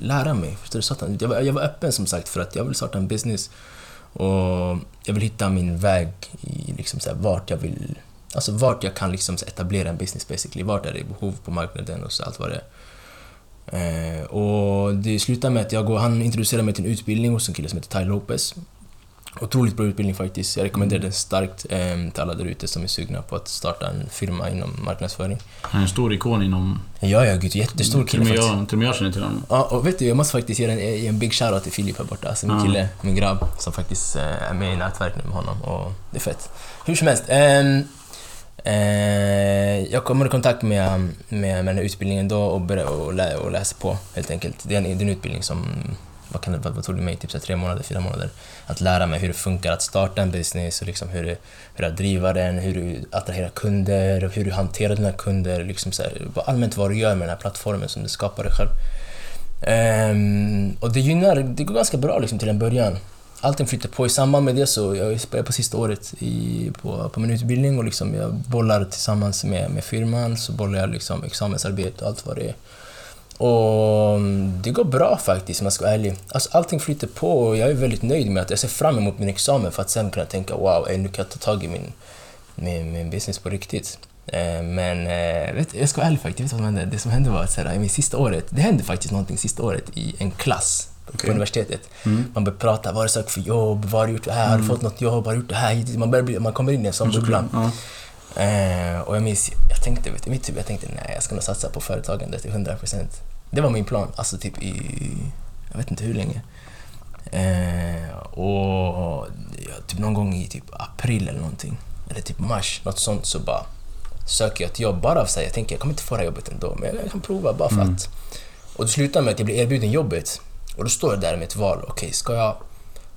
lära mig. Förstår du? Satan, Jag var, jag var öppen som sagt för att jag vill starta en business. Och jag vill hitta min väg i liksom så här, vart jag vill... Alltså vart jag kan liksom så etablera en business basically. Vart är det behov på marknaden och så allt vad det är. Eh, och det slutade med att jag går, han introducerade mig till en utbildning hos en kille som heter Ty Lopez. Otroligt bra utbildning faktiskt. Jag rekommenderar den starkt eh, till alla där ute som är sugna på att starta en firma inom marknadsföring. Han är en stor ikon inom... Ja, ja, gud, jättestor till kille med faktiskt. jag, till och med jag känner till honom. Ja, och vet du, jag måste faktiskt ge en, ge en big shoutout till Filip här borta. Alltså min Ja. kille, min grabb, som faktiskt eh, är med i nätverk nu med honom. Och det är fett. Hur som helst. ehm, eh, jag kommer i kontakt med, med, med den här utbildningen då och, och, lä, och läser på helt enkelt. Det är en, det är en utbildning som, vad, kan det, vad, vad tog det mig, typ så här tre månader, fyra månader. Att lära mig hur det funkar att starta en business och liksom hur, hur att driva den, hur du attraherar kunder, hur du hanterar dina kunder. Liksom så här, allmänt vad du gör med den här plattformen som du skapar dig själv. Um, och det gynnar, det går ganska bra liksom till en början. allting flyter på. I samband med det så, jag är på sista året i, på, på min utbildning och liksom jag bollar tillsammans med, med firman, så bollar jag liksom examensarbete och allt vad det är. Och mm, det går bra faktiskt om jag ska vara ärlig. Alltså, allting flyter på och jag är väldigt nöjd med att jag ser fram emot min examen för att sen kunna tänka wow, nu kan jag ta tag i min, min, min business på riktigt. Eh, men eh, vet, jag ska vara ärlig faktiskt, vet vad som hände? Det som hände var att i min sista året, det hände faktiskt någonting sista året i en klass på universitetet. Mm. Man börjar prata, vad har du sökt för jobb, vad har du gjort här, har du fått något jobb, har du gjort det här? Man, börjar bli, man kommer in i en sån bubbla. Ja. Eh, och jag minns, jag tänkte, vet, i mitt huvud, jag tänkte nej, jag ska nog satsa på företagande till 100%. Det var min plan, alltså typ i, jag vet inte hur länge. Eh, och ja, typ någon gång i typ april eller någonting, eller typ mars, något sånt, så bara söker jag ett jobb bara av sig. Jag tänker, jag kommer inte få det här jobbet ändå, men jag kan prova bara för att. Och det slutar med att jag blir erbjuden jobbet. Och då står jag där med ett val. Okej, ska jag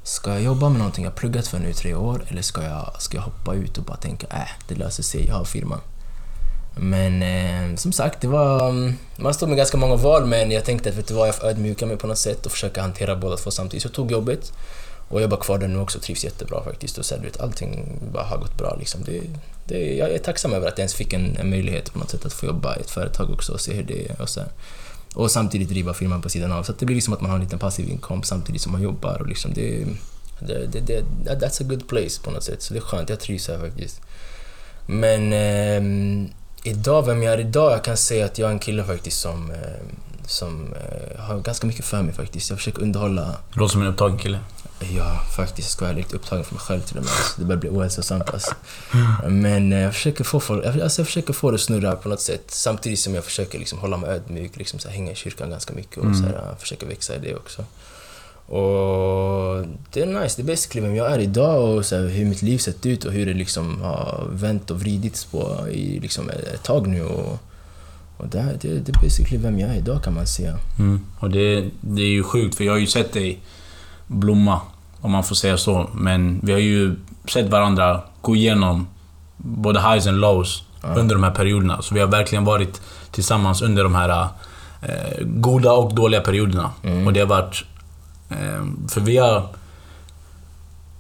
Ska jag jobba med någonting jag pluggat för nu i tre år eller ska jag, ska jag hoppa ut och bara tänka äh, det löser sig, jag har firman. Men eh, som sagt, det var, mm, man stod med ganska många val men jag tänkte att vet du vad, jag får ödmjuka mig på något sätt och försöka hantera båda två samtidigt. Så jag tog jobbet och jobbar kvar där nu också och trivs jättebra faktiskt. Och så, vet, allting bara har gått bra. Liksom. Det, det, jag är tacksam över att jag ens fick en, en möjlighet på något sätt att få jobba i ett företag också och se hur det är. Och, så här och samtidigt driva firman på sidan av. Så det blir liksom att man har en liten passiv inkomst samtidigt som man jobbar. Och liksom det, det, det, det, that's a good place på något sätt. Så det är skönt, jag trivs här faktiskt. Men eh, idag, vem jag är idag? Jag kan säga att jag är en kille faktiskt som, eh, som eh, har ganska mycket för mig faktiskt. Jag försöker underhålla Låter som en upptagen kille. Ja, faktiskt. Jag ska vara lite upptagen för mig själv till och med. Alltså, det börjar bli ohälsosamt alltså. (laughs) Men eh, jag försöker, få alltså, jag försöker få det att snurra på något sätt. Samtidigt som jag försöker liksom hålla mig ödmjuk, liksom, så här, hänga i kyrkan ganska mycket och Mm. så här, försöka växa i det också. Och det är nice. Det är basically vem jag är idag och så här, hur mitt liv sett ut och hur det liksom har vänt och vridits på i liksom ett tag nu. Och, och det, det, det är basically vem jag är idag kan man säga. Mm. Och det, det är ju sjukt, för jag har ju sett dig blomma, om man får säga så. Men vi har ju sett varandra gå igenom både highs and lows under de här perioderna. Så vi har verkligen varit tillsammans under de här eh, goda och dåliga perioderna. Och det har varit... Eh, för vi har...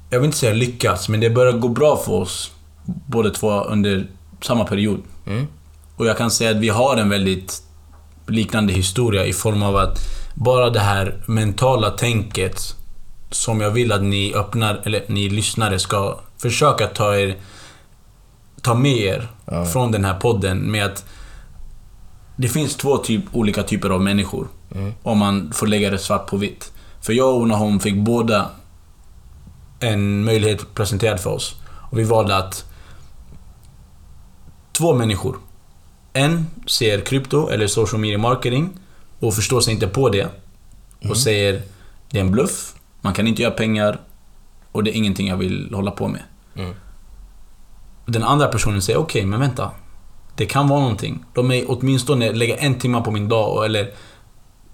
Jag vill inte säga lyckats, men det börjar gå bra för oss båda två under samma period. Mm. Och jag kan säga att vi har en väldigt liknande historia i form av att bara det här mentala tänket som jag vill att ni öppnar, eller ni lyssnare ska försöka ta er ta med er Ja. från den här podden med att det finns två typ, olika typer av människor. Mm. Om man får lägga det svart på vitt. För jag och Nahom fick båda en möjlighet presenterad för oss. Och vi valde att två människor. En ser krypto eller social media marketing och förstår sig inte på det. Och säger det är en bluff, man kan inte göra pengar och det är ingenting jag vill hålla på med. Mm. Den andra personen säger okej, men vänta. Det kan vara någonting. Låt mig åtminstone lägga en timme på min dag eller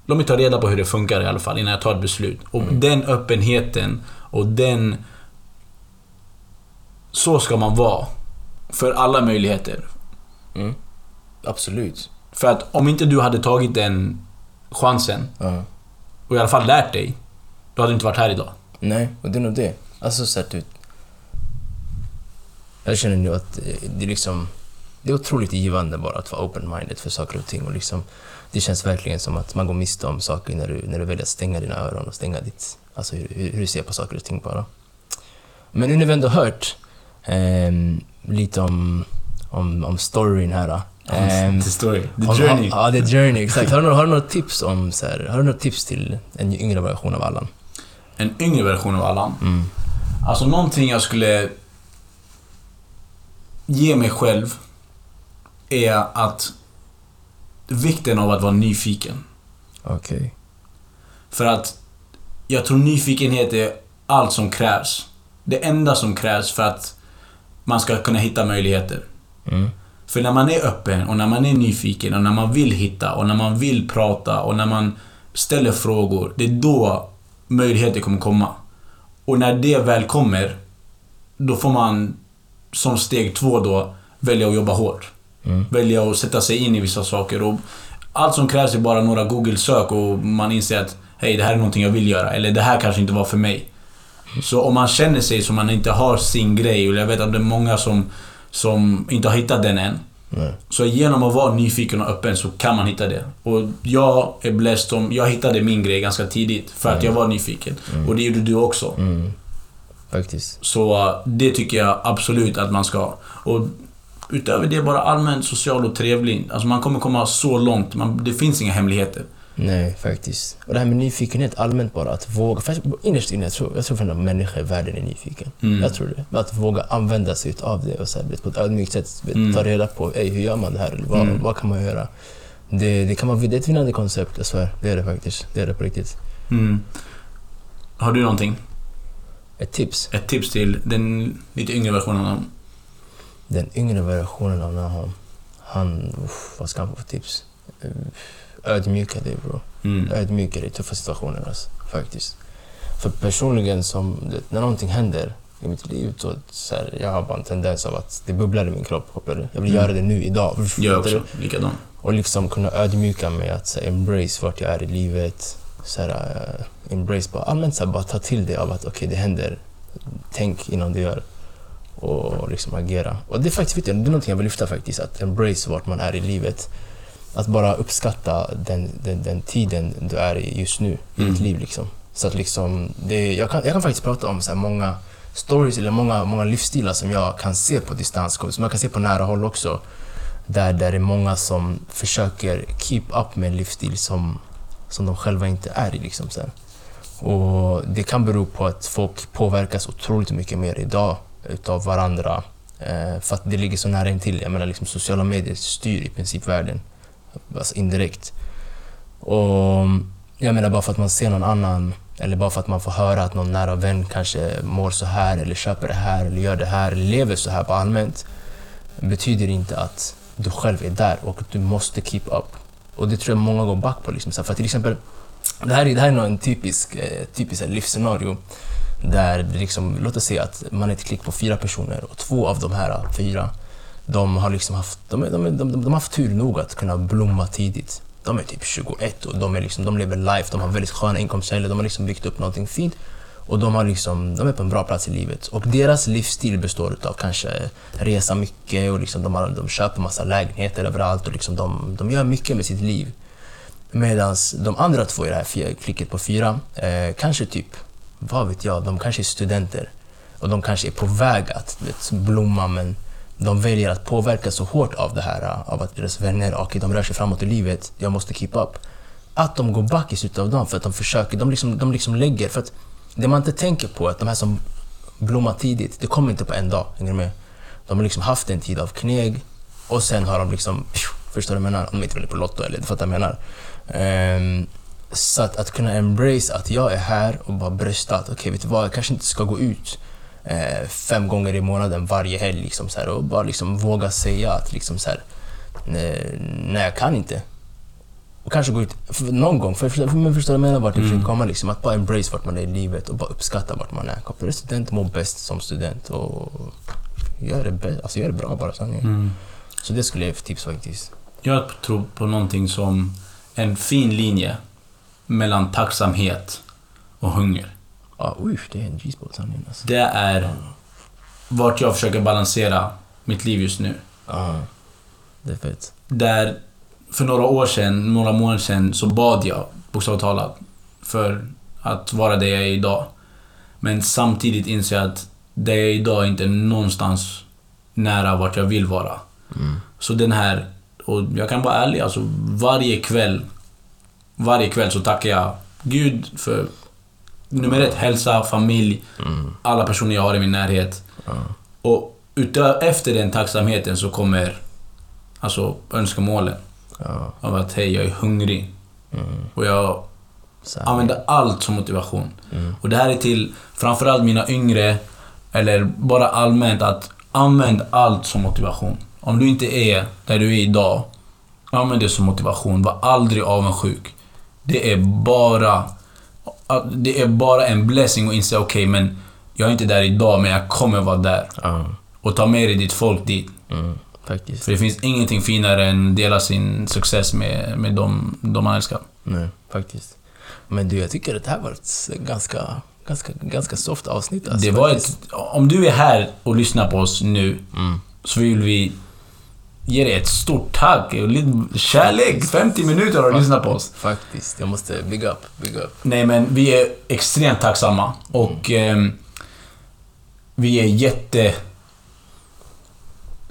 Låt mig ta reda på hur det funkar i alla fall innan jag tar ett beslut. Och den öppenheten och den... Så ska man vara. För alla möjligheter. Mm. Absolut. För att om inte du hade tagit den chansen Ja. och i alla fall lärt dig, då hade du inte varit här idag. Nej, och det är nog det. Alltså så att ut. Jag känner nu att eh, det är liksom... Det är otroligt givande bara att vara open-minded för saker och ting. Och liksom, det känns verkligen som att man går miste om saker när du, när du väljer att stänga dina öron och stänga ditt... Alltså hur, hur du ser på saker och ting bara. Men nu när vi ändå hört ehm, lite om, om, om storyn här. ehm, The story. The om- journey. Ja, the journey, exakt. Har du, några- har du några tips om så här, har du några tips till en yngre version av Allan? En yngre version av Allan. Mm. Alltså någonting jag skulle ge mig själv är att vikten av att vara nyfiken. Okej. För att jag tror nyfikenhet är allt som krävs. Det enda som krävs för att man ska kunna hitta möjligheter. Mm. För när man är öppen och när man är nyfiken och när man vill hitta och när man vill prata och när man ställer frågor. Det är då möjligheter kommer komma. Och när det väl kommer, då får man som steg två då välja att jobba hårt. Mm. Välja att sätta sig in i vissa saker. Och allt som krävs är bara några Google-sök och man inser att hej, det här är någonting jag vill göra. Eller det här kanske inte var för mig. Så om man känner sig som man inte har sin grej, och jag vet att det är många som, som inte har hittat den än. Nej. Så genom att vara nyfiken och öppen så kan man hitta det. Och jag är blessed som... Jag hittade min grej ganska tidigt för att jag var nyfiken. Och det gjorde du också. Mm. Faktiskt. Så uh, det tycker jag absolut att man ska. Och utöver det, bara allmänt social och trevlig. Alltså man kommer komma så långt. Man, det finns inga hemligheter. Nej, faktiskt. Och det här med nyfikenhet allmänt bara, att våga. För innerst inne, jag tror, jag tror att människa i världen är nyfiken. Mm. Jag tror det. Att våga använda sig av det och så här, vet, på ett ödmjukt sätt vet, Mm. ta reda på hur gör man det här, eller vad, Mm. vad kan man göra. Det, det, kan vara, det är ett vinnande koncept, jag svär. Det är det faktiskt. Det är det på riktigt. Mm. Har du någonting? Ett tips. Ett tips till den lite yngre versionen av Den yngre versionen av Naham, han, uff, vad ska han få för tips? Eh, Ödmjuka dig bro. mm. Ödmjuka dig i tuffa situationer alltså, faktiskt. För personligen, som, när någonting händer i mitt liv, så, så här, jag har bara en tendens av att det bubblar i min kropp. kopplar du? Jag vill Mm. göra det nu, idag. Jag också. du? Likadan. Och liksom kunna ödmjuka mig, att så här, embrace vart jag är i livet. Så här, eh, embrace, bara allmänt så här, bara ta till det av att okej, det händer. Tänk innan du gör. Och liksom agera. Och det är faktiskt jag, det är någonting jag vill lyfta faktiskt, att embrace vart man är i livet. Att bara uppskatta den, den, den tiden du är i just nu, i Mm. ditt liv liksom. Så att liksom, det, jag, kan, jag kan faktiskt prata om så många stories eller många, många livsstilar som jag kan se på distans, som jag kan se på nära håll också. Där, där det är många som försöker keep up med en livsstil som, som de själva inte är i. Liksom, här. Och det kan bero på att folk påverkas otroligt mycket mer idag utav varandra. Eh, för att det ligger så nära intill. Jag menar, liksom, sociala medier styr i princip världen. Alltså indirekt. Och jag menar bara för att man ser någon annan eller bara för att man får höra att någon nära vän kanske mår så här eller köper det här eller gör det här eller lever så här på allmänt betyder inte att du själv är där och att du måste keep up. Och det tror jag många går back på. Liksom. Så För till exempel, det här är, det här är nog en typisk, eh, typisk livsscenario där det liksom, låt oss säga att man är ett klick på fyra personer och två av de här fyra de har liksom haft, de, de, de, de, de har haft tur nog att kunna blomma tidigt. De är typ 21 och de, är liksom, de lever life, de har väldigt sköna inkomstkällor, de har liksom byggt upp någonting fint. Och de, har liksom, de är på en bra plats i livet. Och deras livsstil består av kanske resa mycket och liksom de, har, de köper massa lägenheter överallt och liksom de, de gör mycket med sitt liv. Medan de andra två i det här klicket på fyra, eh, kanske typ, vad vet jag, de kanske är studenter. Och de kanske är på väg att vet, blomma men de väljer att påverkas så hårt av det här, äh, av att deras vänner, okay, de rör sig framåt i livet, jag måste keep up. Att de går back i slutet av dagen för att de försöker, de liksom, de liksom lägger, för att det man inte tänker på är att de här som blommar tidigt, det kommer inte på en dag, hänger du med? De har liksom haft en tid av kneg och sen har de liksom, förstår du vad jag menar? Om de inte vill på Lotto eller du fattar vad jag menar. Um, så att, att kunna embrace att jag är här och bara brösta att okej, vet du vad, jag kanske inte ska gå ut eh, fem gånger i månaden varje helg liksom så här, och bara liksom våga säga att liksom så här, nej, nej jag kan inte. Och kanske gå ut för någon gång, för, för, för men förstår du vad jag menar vart jag försöker komma liksom, att bara embrace vart man är i livet och bara uppskatta vart man är. Du student, må bäst som student och gör det, bä- alltså gör det bra bara sanningen. Mm. Så det skulle jag ge för tips faktiskt. Jag tror på någonting som en fin linje mellan tacksamhet och hunger. Ja, usch, det är en G-spot sanningen alltså. Det är vart jag försöker balansera mitt liv just nu. Ja, det är fett. Där för några år sedan, några månader sedan, så bad jag bokstavligt talat för att vara det jag är idag. Men samtidigt inser jag att det jag är idag är inte någonstans nära vart jag vill vara. Mm. Så den här, och jag kan vara ärlig, alltså varje kväll, varje kväll så tackar jag Gud för nummer ett, hälsa, familj, Mm. alla personer jag har i min närhet. Ja. Och efter den tacksamheten så kommer alltså önskemålen Ja. av att hej, jag är hungrig. Mm. Och jag Sanning. använder allt som motivation. Mm. Och det här är till framförallt mina yngre, eller bara allmänt att använd allt som motivation. Om du inte är där du är idag, använd det som motivation. Var aldrig avundsjuk. Det är bara det är bara en blessing att inse okej, men jag är inte där idag, men jag kommer vara där. Ja. Och ta med dig ditt folk dit. Mm. Faktiskt. För det finns ingenting finare än att dela sin success med, med dem, de man älskar. Nej, faktiskt. Men du, jag tycker att det här var ett ganska ganska, ganska soft avsnitt alltså. Det var ett... Om du är här och lyssnar på oss nu, Mm. så vill vi ge dig ett stort tack. och lite Kärlek! 50 minuter har du lyssnat på oss. Faktiskt. Jag måste big up, big up. Nej men vi är extremt tacksamma och ehm, vi är jätte...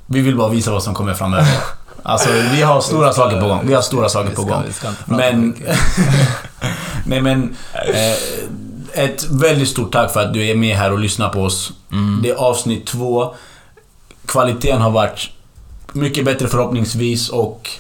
Vi vill bara visa vad som kommer framöver. (laughs) Alltså vi har stora saker på gång. Vi har stora saker på gång. Men... (laughs) Nej men... Eh, ett väldigt stort tack för att du är med här och lyssnar på oss. Mm. Det är avsnitt två. Kvaliteten har varit mycket bättre förhoppningsvis och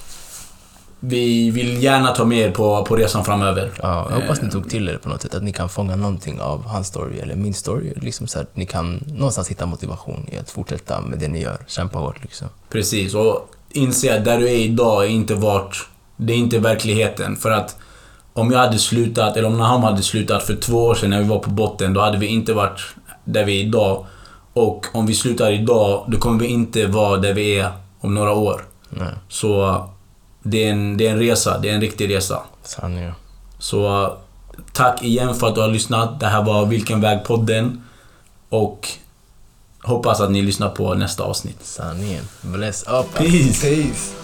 vi vill gärna ta med er på, på resan framöver. Ja, jag hoppas ni Eh, tog till er på något sätt, att ni kan fånga någonting av hans story eller min story. Liksom så att ni kan någonstans hitta motivation i att fortsätta med det ni gör. Kämpa hårt liksom. Precis, och inse att där du är idag är inte vart... Det är inte verkligheten. För att om jag hade slutat, eller om Naham hade slutat för två år sedan när vi var på botten, då hade vi inte varit där vi är idag. Och om vi slutar idag, då kommer vi inte vara där vi är om några år. Nej, Så det är en, det är en resa, det är en riktig resa. sanningen. Så tack igen för att du har lyssnat. Det här var Vilken väg-podden. Och hoppas att ni lyssnar på nästa avsnitt. Sanningen. Bless up. Peace. Peace.